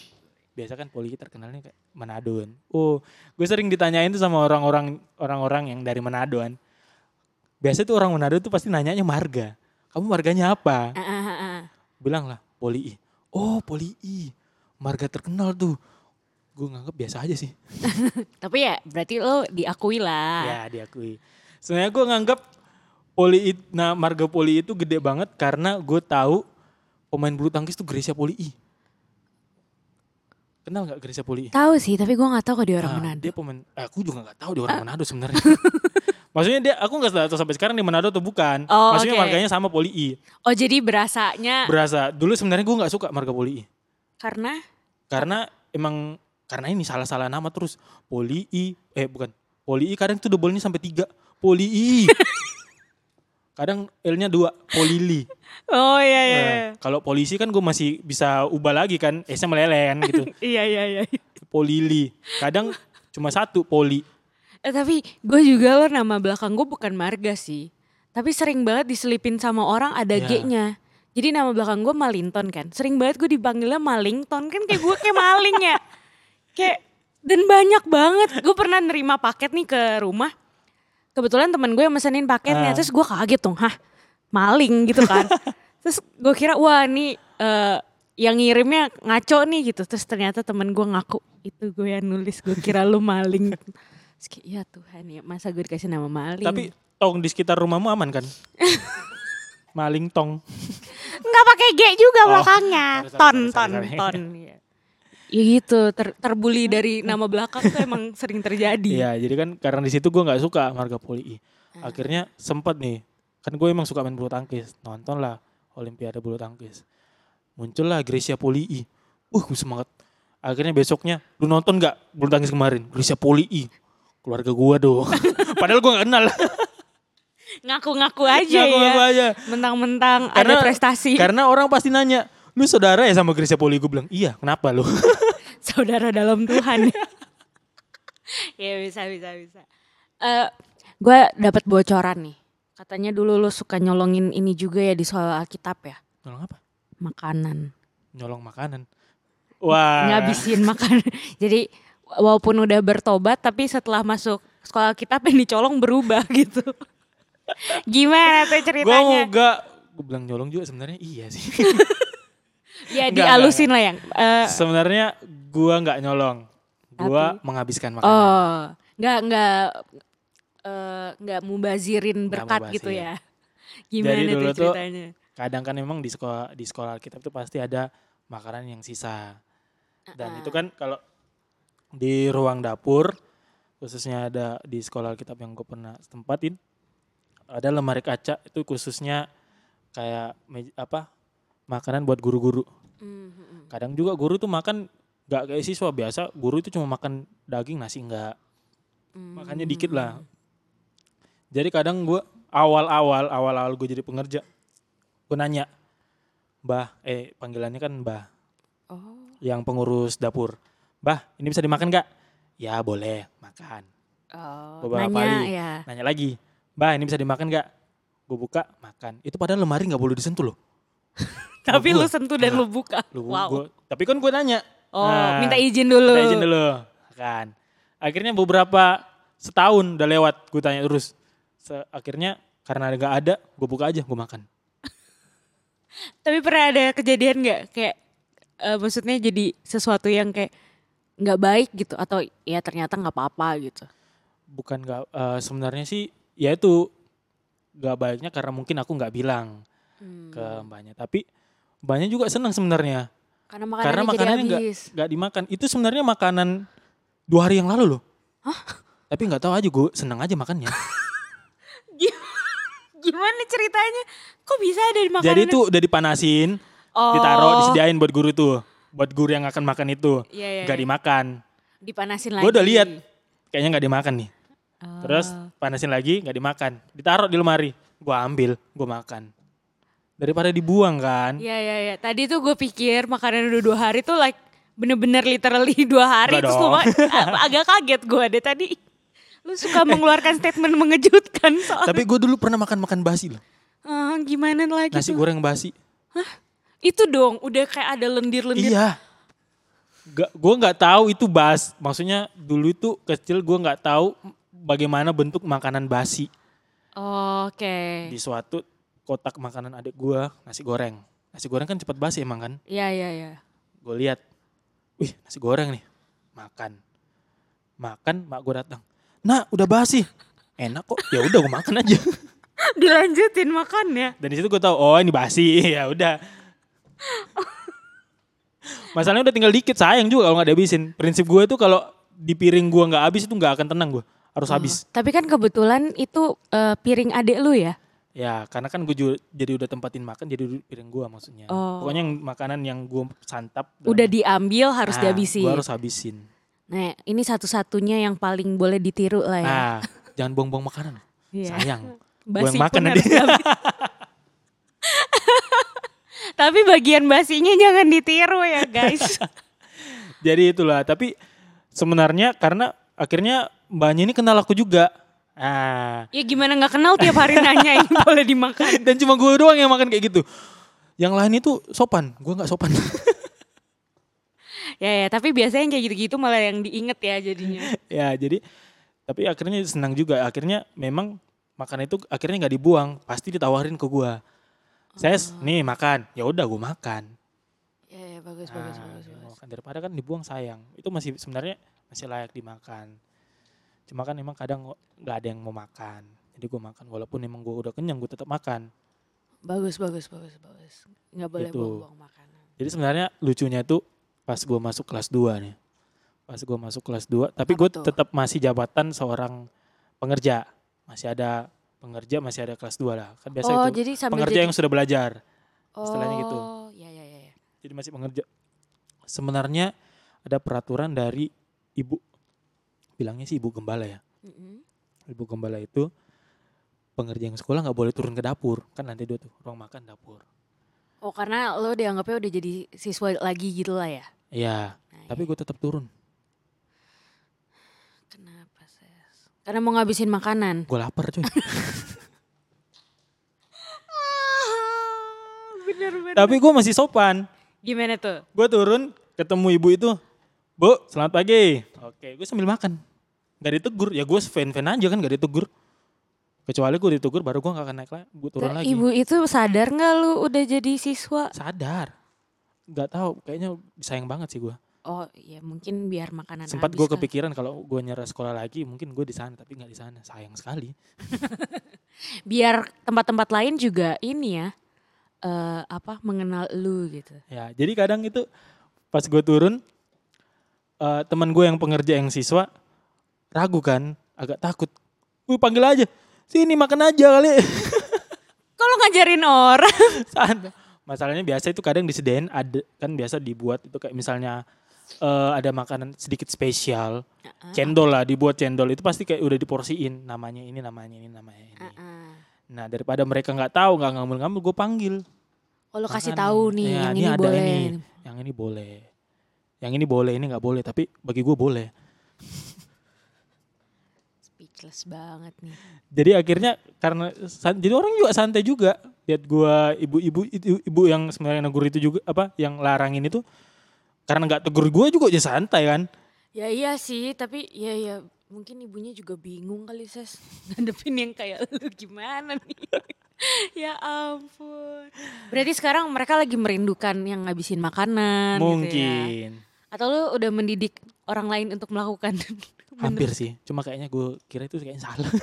biasa kan poli terkenalnya kayak Manado kan. Oh, gue sering ditanyain tuh sama orang-orang orang-orang yang dari Manado kan. Biasa tuh orang Manado tuh pasti nanyanya marga. Kamu marganya apa? Ah. Bilang lah poli. Oh poli, marga terkenal tuh. Gue nganggep biasa aja sih. Tapi ya berarti lo diakui lah. Ya diakui. Sebenarnya gue nganggep poli, it- nah marga poli itu gede banget karena gue tahu pemain bulu tangkis tuh Grecia Poli I. Kenal nggak Grecia Poli I? Tahu sih, tapi gue nggak tahu kalau dia orang Nah, Manado. Dia pemain, eh, aku juga nggak tahu dia orang Manado sebenarnya. Maksudnya dia, aku nggak tahu sampai sekarang di Manado atau bukan. Oh, Maksudnya oke. marganya sama Poli I. Oh jadi berasanya Berasa, dulu sebenarnya gue nggak suka marga Poli I. karena Karena emang, karena ini salah-salah nama terus. Poli I, eh bukan. Poli I kadang tuh double-nya sampai tiga. Poli I. kadang L-nya dua, Polili. Oh iya iya. Nah, kalau polisi kan gue masih bisa ubah lagi kan, S-nya melelen gitu. Iya iya iya. Polili. Kadang cuma satu, poli. Eh, tapi gue juga lo nama belakang gue bukan Marga sih. Tapi sering banget diselipin sama orang ada Ya. G-nya. Jadi nama belakang gue Malinton kan. Sering banget gue dipanggilnya Malington kan kayak gue kayak maling ya. Kayak dan banyak banget. Gue pernah nerima paket nih ke rumah. Kebetulan temen gue yang mesenin paketnya. Ah. Terus gue kaget dong. Hah maling gitu kan. Terus gue kira wah ini eh, yang ngirimnya ngaco nih gitu. Terus ternyata temen gue ngaku itu gue yang nulis. Gue kira lu maling. Terus kayak, ya Tuhan ya masa gue dikasih nama maling. Tapi tong di sekitar rumahmu aman kan? Maling tong. Enggak nggak pakai G juga Oh. belakangnya. Ton, ton, ton. Iya. Ya gitu, ter terbuli dari nama belakang tuh emang sering terjadi. Iya, jadi kan karena di situ gue nggak suka marga poli I. Ah. Akhirnya sempat nih, kan gue emang suka main bulu tangkis, nonton lah Olimpiade bulu tangkis. Muncullah Grecia Poli I. Uh, gue semangat. Akhirnya besoknya, lu nonton nggak bulu tangkis kemarin? Grecia Poli I. Keluarga gue dong. Padahal gue gak kenal. Ngaku-ngaku aja Ngaku ya. ngaku aja. Mentang-mentang ada prestasi. Karena orang pasti nanya, lu saudara ya sama Grecia Poli? Gue bilang, iya. Kenapa lu? Saudara dalam Tuhan. ya bisa, bisa, bisa. Eh, gue dapat bocoran nih. Katanya dulu lu suka nyolongin ini juga ya di soal Alkitab ya. Nyolong apa? Makanan. Nyolong makanan. Wah. ngabisin makan. Jadi walaupun udah bertobat tapi setelah masuk sekolah kita yang dicolong berubah gitu. Gimana tuh Gue mau ceritanya? gak, gue bilang nyolong juga sebenarnya iya sih. ya Enggak, dialusin lah yang. eh, Sebenarnya gua nggak nyolong. Gua Tapi- menghabiskan makanan. oh, nggak nggak eh, nggak mubazirin Nggak berkat gitu mubazir. ya. Gimana Jadi dulu tuh- ceritanya? Kadang kan memang di sekolah di sekolah kita tuh pasti ada makanan yang sisa. Dan itu kan kalau di ruang dapur khususnya ada di sekolah kitab yang gue pernah tempatin ada lemari kaca itu khususnya kayak apa makanan buat guru-guru. Hmm. Kadang juga guru tuh makan nggak kayak siswa biasa, guru itu cuma makan daging nasi enggak. Makannya dikit lah. Jadi kadang gue awal-awal awal-awal gue jadi pengerja, gue nanya, Mbah, eh panggilannya kan Mbah, Oh. yang pengurus dapur. Mbah, ini bisa dimakan gak? Ya boleh, makan. Oh, Beberapa nanya kali. ya. Nanya lagi, Mbah ini bisa dimakan gak? Gue buka, makan. Itu padahal lemari gak boleh disentuh loh. Tapi lu sentuh dan Nah, lu buka. Lu, wow. gua- tapi kan gue nanya, oh, Nah, minta izin dulu. minta izin dulu. Makan. Akhirnya beberapa setahun udah lewat, gue tanya terus. Se- akhirnya karena gak ada, gue buka aja, gue makan. Tapi pernah ada kejadian nggak kayak eh, maksudnya jadi sesuatu yang kayak nggak baik gitu atau ya ternyata nggak apa-apa gitu. bukan nggak eh, sebenarnya sih ya itu nggak baiknya karena mungkin aku nggak bilang Hmm. ke mbaknya. Tapi mbaknya juga senang sebenarnya. Karena makanannya, karena makanannya jadi nggak nggak dimakan. Itu sebenarnya makanan dua hari yang lalu loh. Tapi nggak tahu aja gue senang aja makannya. Gimana ceritanya? Kok bisa ada di makanan? jadi itu udah dipanasin oh, ditaruh disediain buat guru tuh buat guru yang akan makan itu Iya, iya, nggak iya. dimakan dipanasin lagi. gue udah lihat kayaknya nggak dimakan nih Oh. terus panasin lagi nggak dimakan ditaruh di lemari gue ambil gue makan daripada dibuang kan Iya iya iya. Tadi tuh gue pikir makanan udah dua hari tuh like bener-bener literally dua hari Enggak terus lu agak kaget gue deh tadi. Lu suka mengeluarkan statement mengejutkan soal tapi gue dulu pernah makan makan basi loh Ah, gimana lagi nasi tuh? goreng basi Itu dong, udah kayak ada lendir-lendir. Iya. Gak, gue nggak tahu itu bas. Maksudnya dulu itu kecil gue nggak tahu bagaimana bentuk makanan basi Oke. di suatu kotak makanan adik gue nasi goreng. Nasi goreng kan cepat basi emang kan. Iya iya iya. Gue lihat, wih nasi goreng nih, makan, makan, mak gue datang. Nah udah basi, enak kok. Ya udah gue makan aja. Dilanjutin makannya. Dan di situ gue tahu, oh ini basi. ya udah. Masalahnya udah tinggal dikit, sayang juga kalau nggak dihabisin. Prinsip gue tuh kalau di piring gue nggak habis itu nggak akan tenang gue. Harus habis. Tapi kan kebetulan itu eh, piring adik lu ya. Ya karena kan gue juga jadi udah tempatin makan jadi piring gue maksudnya. Oh. Pokoknya yang makanan yang gue santap. dan- Udah diambil harus Nah, dihabisin. Gue harus habisin. Nah, ini satu-satunya yang paling boleh ditiru lah ya. Nah jangan buang-buang makanan. Iya. Sayang. Basi yang makan nanti. Tapi bagian basinya jangan ditiru ya guys. jadi itulah. Tapi sebenarnya karena akhirnya mbaknya ini kenal aku juga. Ah. ya gimana nggak kenal tiap hari nanya ini boleh dimakan. Dan cuma gue doang yang makan kayak gitu. Yang lain itu sopan, gue nggak sopan. Ya ya, tapi biasanya yang kayak gitu-gitu malah yang diinget ya jadinya. ya jadi, tapi akhirnya senang juga. Akhirnya memang makan itu akhirnya nggak dibuang, pasti ditawarin ke gue. Ses, nih makan. Ya udah gue makan. Ya, ya bagus Nah, bagus bagus. bagus. makan. Daripada kan dibuang sayang. Itu masih sebenarnya masih layak dimakan. Cuma kan emang kadang nggak ada yang mau makan. Jadi gue makan walaupun emang gue udah kenyang gue tetap makan. Bagus, bagus, bagus, bagus. Nggak boleh Gitu. buang-buang makanan. Jadi sebenarnya lucunya itu pas gue masuk kelas 2 nih. Pas gue masuk kelas 2, tapi gue tetap masih jabatan seorang pengerja. Masih ada pengerja, masih ada kelas 2 lah. Kan biasa oh, itu jadi pengerja jadi, yang sudah belajar. istilahnya gitu. Oh, ya, ya, ya. ya. Jadi masih pengerja. Sebenarnya ada peraturan dari ibu, bilangnya sih ibu gembala ya. Mm-mm. Ibu gembala itu pengerja yang sekolah nggak boleh turun ke dapur. Kan nanti dua tuh, ruang makan dapur. Oh, karena lo dianggapnya udah jadi siswa lagi gitu lah ya. Iya, Nah, tapi gue tetap turun. Kenapa, Ses? Karena mau ngabisin makanan. Gue lapar coy. bener, bener. tapi gue masih sopan. Gimana tuh? Gue turun ketemu ibu itu. Bu, selamat pagi. Oke, gue sambil makan. Gak ditegur. Ya gue fan-fan aja kan gak ditegur. Kecuali gue ditegur baru gue gak akan naik lagi. Gue turun lagi. Ibu itu sadar nggak lu udah jadi siswa? Sadar. Gak tahu. Kayaknya sayang banget sih gue. Oh, ya mungkin biar makanan Sempat gue kepikiran kalau gue nyerah sekolah lagi mungkin gue di sana tapi nggak di sana. Sayang sekali. Biar tempat-tempat lain juga ini ya. eh apa mengenal lu gitu. Ya, jadi kadang itu pas gue turun eh teman gue yang pengerja yang siswa ragu kan, agak takut. Gue panggil aja, sini makan aja kali. Kalau ngajarin orang. Santai. Masalahnya biasa itu kadang disediain ada kan biasa dibuat itu kayak misalnya eh, ada makanan sedikit spesial, cendol lah dibuat cendol itu pasti kayak udah diporsiin namanya ini namanya ini namanya ini. Heeh. Nah daripada mereka nggak tahu nggak ngambil-ngambil gue panggil. Oh, lo kasih tahu nih Ya, yang ini ini, boleh. ini. Yang ini boleh. Yang ini boleh, ini nggak boleh. Tapi bagi gue boleh. Speechless banget nih. Jadi akhirnya karena jadi orang juga santai juga. Lihat gue ibu-ibu ibu yang sebenarnya negur itu juga apa yang larangin itu karena nggak tegur gue juga aja santai kan. Ya iya sih, tapi ya ya mungkin ibunya juga bingung kali ses ngadepin yang kayak lu gimana nih. ya ampun. Berarti sekarang mereka lagi merindukan yang ngabisin makanan gitu ya. Mungkin. Atau lu udah mendidik orang lain untuk melakukan Hampir sih. Cuma kayaknya gue kira itu kayaknya salah.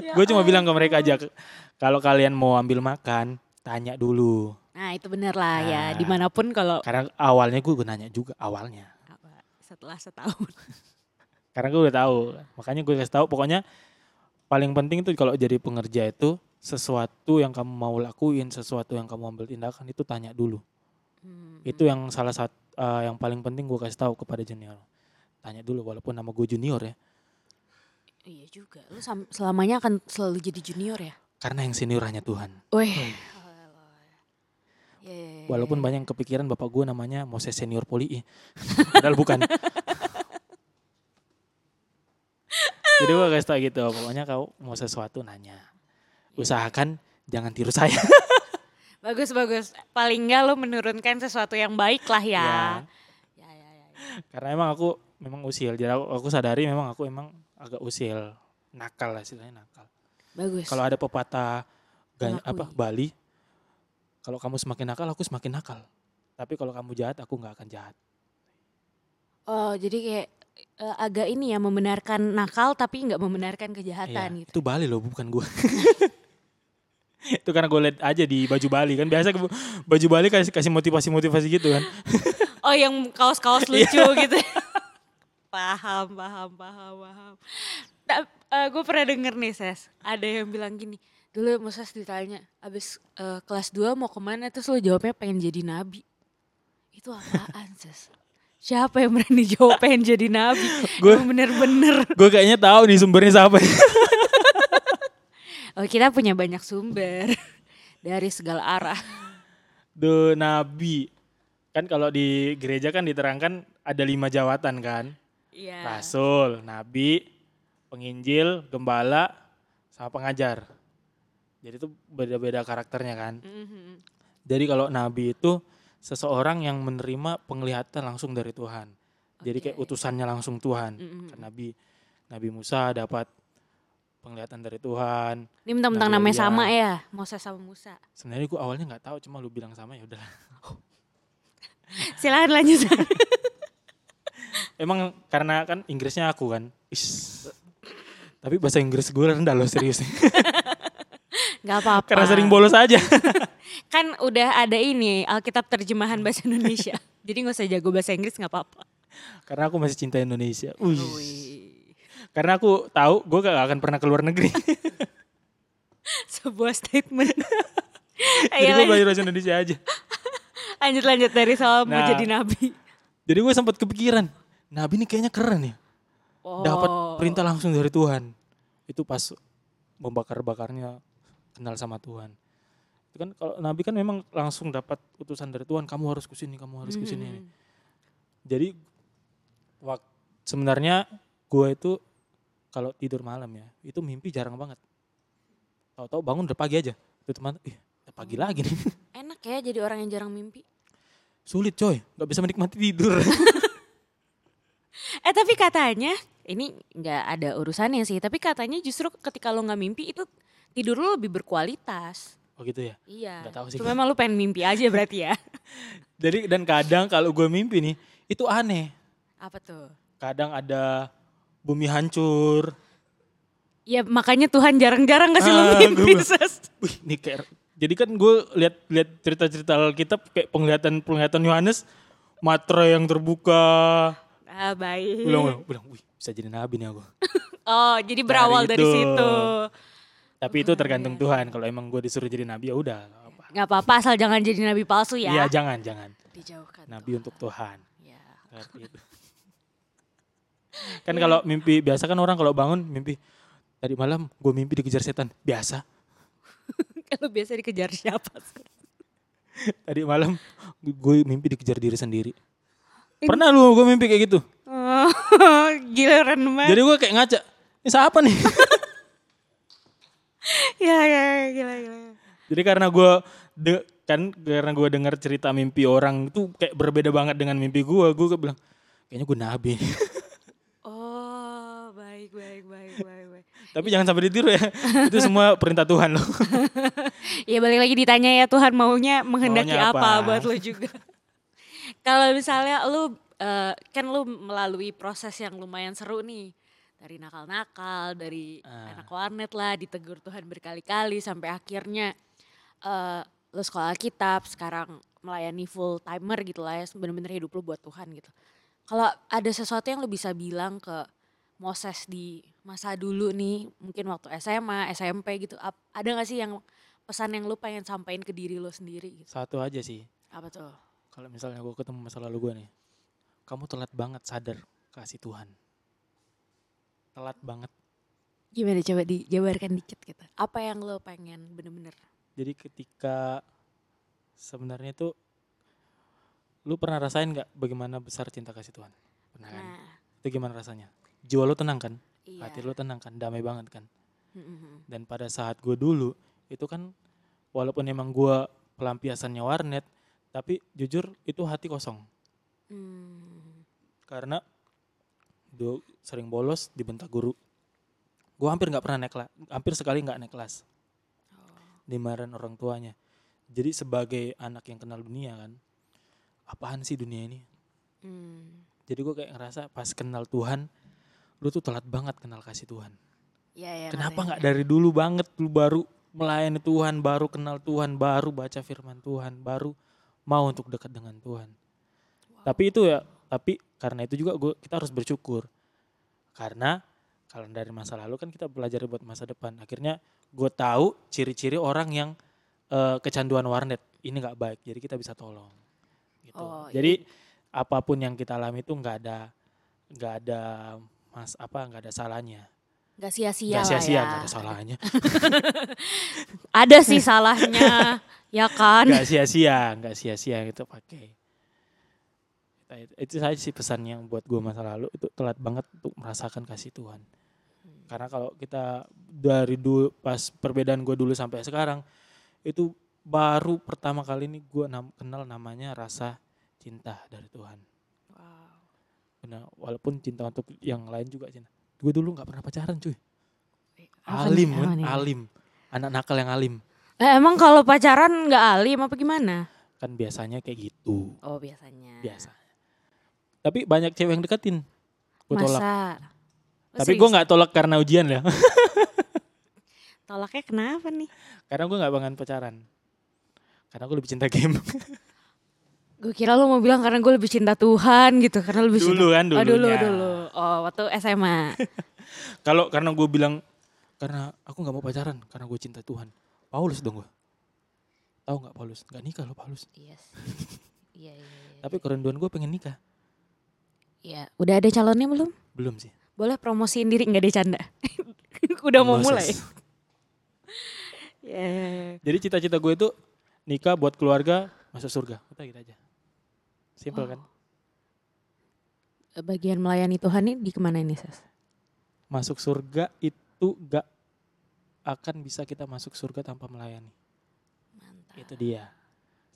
Ya gue cuma bilang ke mereka aja kalau kalian mau ambil makan tanya dulu. Nah itu bener lah ya, Nah. di mana pun kalau Karena awalnya gue nanya juga awalnya. apa, setelah setahun. Karena gue udah tahu. Makanya gue kasih tahu pokoknya paling penting tuh kalau jadi pengerja itu sesuatu yang kamu mau lakuin, sesuatu yang kamu ambil tindakan itu tanya dulu. Hmm, Itu yang salah satu yang paling penting gue kasih tahu kepada junior. Tanya dulu walaupun nama gue junior ya. Iya juga, lu selamanya akan selalu jadi junior ya? Karena yang senior hanya Tuhan. Wih. Ya, ya, ya, Walaupun ya. banyak kepikiran bapak gue namanya Moses senior poli. Padahal bukan. Jadi gue kasih tau gitu, pokoknya kau mau sesuatu nanya. Usahakan jangan tiru saya. Bagus bagus. Paling enggak lo menurunkan sesuatu yang baik lah ya. Ya. Ya ya ya. ya. Karena emang aku memang usil. Jadi aku, aku sadari memang aku emang agak usil. Nakal lah istilahnya nakal. Bagus. Kalau ada pepatah Mengakui. apa Bali, kalau kamu semakin nakal aku semakin nakal. Tapi kalau kamu jahat aku nggak akan jahat. Oh jadi kayak eh, agak ini ya membenarkan nakal tapi nggak membenarkan Iya, kejahatan gitu. Itu Bali loh bukan gue. itu karena gue liat aja di baju Bali kan biasa ke- baju Bali kasih kasih motivasi motivasi gitu kan. Oh yang kaos-kaos Iya. lucu gitu. paham paham paham paham. gue pernah denger nih ses, ada yang bilang gini. Dulu Moses ditanya, abis eh, kelas 2 mau ke mana? Terus lo jawabnya pengen jadi nabi. Itu apaan ses? Siapa yang berani jawab pengen jadi nabi? Gue- bener-bener. gue kayaknya tahu nih sumbernya siapa. Oh kita punya banyak sumber dari segala arah. The Nabi. Kan kalau di gereja kan diterangkan ada lima jawatan kan. Iya. Rasul, Nabi, penginjil, gembala, sama pengajar. Jadi itu beda-beda karakternya kan. Jadi kalau Nabi itu seseorang yang menerima penglihatan langsung dari Tuhan. Jadi kayak utusannya langsung Tuhan. Mhm. Kan Nabi Nabi Musa dapat penglihatan dari Tuhan. Ini mentang-mentang namanya Elia. sama ya, Moses sama Musa. Sebenarnya gue awalnya nggak tahu, cuma lu bilang sama ya udah. Silahkan lanjut. Emang karena kan Inggrisnya aku kan. Is. Tapi bahasa Inggris gue rendah loh serius. Gak apa-apa. Karena sering bolos aja. Kan udah ada ini Alkitab terjemahan bahasa Indonesia. Jadi gak usah jago bahasa Inggris gak apa-apa. Karena aku masih cinta Indonesia. Wih. Wih. Karena aku tahu gue gak akan pernah keluar negeri. Sebuah statement. Jadi gue lanjut, belajar bahasa Indonesia aja. lanjut lanjut dari soal mau Nah. jadi nabi. Jadi gue sempat kepikiran, Nabi ini kayaknya keren ya. Oh. Dapat perintah langsung dari Tuhan. Itu pas membakar-bakarnya kenal sama Tuhan. Itu kan kalau Nabi kan memang langsung dapat utusan dari Tuhan, kamu harus ke sini, kamu harus ke sini. Hmm. Jadi sebenarnya gue itu kalau tidur malam ya, itu mimpi jarang banget. Tahu-tahu bangun udah pagi aja. Itu teman, ih, udah pagi lagi nih. Enak ya jadi orang yang jarang mimpi. Sulit coy, nggak bisa menikmati tidur. Eh tapi katanya ini nggak ada urusannya sih. Tapi katanya justru ketika lo nggak mimpi itu tidur lo lebih berkualitas. oh gitu ya. Iya. Nggak tahu sih. Cuma emang lo pengen mimpi aja berarti ya. Jadi dan kadang kalau gue mimpi nih, itu aneh. Apa tuh? Kadang ada bumi hancur. Ya makanya Tuhan jarang-jarang kasih lo Ah, mimpi. gua- Sas. Wih, ini kayak jadi kan gue lihat lihat cerita-cerita Alkitab kayak penglihatan penglihatan Yohanes matra yang terbuka. Ah baik. Bilang, bilang, wih bisa jadi nabi nih aku. Oh jadi berawal dari, itu. situ. Tapi itu tergantung Tuhan. Kalau emang gue disuruh jadi nabi ya udah. Nggak apa-apa asal jangan jadi nabi palsu ya. Iya jangan jangan. Dijauhkan. Nabi untuk Tuhan. Ya. Kan kalau mimpi biasa kan orang kalau bangun mimpi tadi malam gue mimpi dikejar setan biasa. Kalau biasa dikejar siapa? Tadi malam gue mimpi dikejar diri sendiri. Pernah lu gue mimpi kayak gitu. Oh, gila keren banget. Jadi gue kayak ngaca. Ini siapa nih? Ya, ya, ya, gila, gila. Jadi karena gue de- kan karena gue dengar cerita mimpi orang itu kayak berbeda banget dengan mimpi gue. Gue bilang kayaknya gue nabi. Oh, baik, baik, baik, baik, baik. Tapi jangan sampai ditiru ya. itu semua perintah Tuhan loh. Ya balik lagi ditanya ya Tuhan maunya menghendaki Maunya apa? apa? buat lo juga. Kalau misalnya lu eh, kan lu melalui proses yang lumayan seru nih. Dari nakal-nakal, dari Ah. anak warnet lah, ditegur Tuhan berkali-kali sampai akhirnya eh lu sekolah kitab, sekarang melayani full timer gitu lah ya, bener-bener hidup lu buat Tuhan gitu. Kalau ada sesuatu yang lu bisa bilang ke Moses di masa dulu nih, mungkin waktu SMA, SMP gitu, ada gak sih yang pesan yang lu pengen sampaikan ke diri lu sendiri gitu? Satu aja sih. Apa tuh? Kalau misalnya gue ketemu masa lalu gue nih. Kamu telat banget sadar kasih Tuhan. Telat banget. Gimana coba dijabarkan dikit gitu. Apa yang lo pengen bener-bener? Jadi ketika sebenarnya itu lu pernah rasain nggak bagaimana besar cinta kasih Tuhan? Pernah kan? Nah, Itu gimana rasanya? Jiwa lu tenang kan? iya. Hati lu tenang kan? Damai banget kan? Mm-mm. Dan pada saat gue dulu itu kan walaupun emang gue pelampiasannya warnet, tapi jujur itu hati kosong Hmm. karena gue sering bolos dibentak guru. Gue hampir nggak pernah naik kelas, hampir sekali nggak naik kelas. Dimarahin orang tuanya. Jadi sebagai anak yang kenal dunia kan, apaan sih dunia ini? Hmm. Jadi gue kayak ngerasa pas kenal Tuhan, lu tuh telat banget kenal kasih Tuhan. Ya, ya, Kenapa nggak dari dulu banget lu baru melayani Tuhan, baru kenal Tuhan, baru baca firman Tuhan, baru mau untuk dekat dengan Tuhan. Tapi itu ya, tapi karena itu juga gua, kita harus bersyukur. Karena kalau dari masa lalu kan kita belajar buat masa depan. Akhirnya gue tahu ciri-ciri orang yang eh, kecanduan warnet ini nggak baik, jadi kita bisa tolong. Gitu. Oh, jadi apa pun yang kita alami itu nggak ada nggak ada mas apa nggak ada salahnya. Gak sia-iya Nggak sia-sia, ya. nggak ada salahnya. Ada sih salahnya, ya kan? Nggak sia-sia, nggak sia-sia gitu pakai. Nah, itu- Itu saja sih pesan yang buat gue masa lalu itu telat banget untuk merasakan kasih Tuhan. Karena kalau kita dari dulu pas perbedaan gue dulu sampai sekarang itu baru pertama kali ini gue kenal namanya rasa cinta dari Tuhan. Wow. Benar, walaupun cinta untuk yang lain juga cinta. Gue dulu nggak pernah pacaran cuy. Apa alim nih, kan, nih? alim. Anak nakal yang alim. Eh, emang kalau pacaran nggak alim apa gimana? Kan biasanya kayak gitu. Oh biasanya. biasa. Tapi banyak cewek yang deketin. Gue tolak. Masa? Oh, Tapi gue nggak tolak karena ujian ya. Tolaknya kenapa nih? karena gue nggak banget pacaran. Karena gue lebih cinta game. Gue kira lu mau bilang karena gue lebih cinta Tuhan gitu, karena lebih cinta. dulu kan Oh dulu dulu. Oh waktu SMA. Kalau karena gue bilang karena aku nggak mau pacaran karena gue cinta Tuhan. Paulus dong gue. Tahu nggak Paulus? Nggak nikah loh Paulus. Iya. Iya iya. iya. Tapi kerinduan gue pengen nikah. Iya. Udah ada calonnya belum? Belum sih. Boleh promosiin diri nggak deh canda? Udah mau Proses. mulai. Ya. Jadi cita-cita gue itu nikah buat keluarga masuk surga. Udah gitu aja. Simpel kan? Bagian melayani Tuhan ini di ke mana ini Ses? Masuk surga itu gak akan bisa kita masuk surga tanpa melayani. Mantap. Itu dia.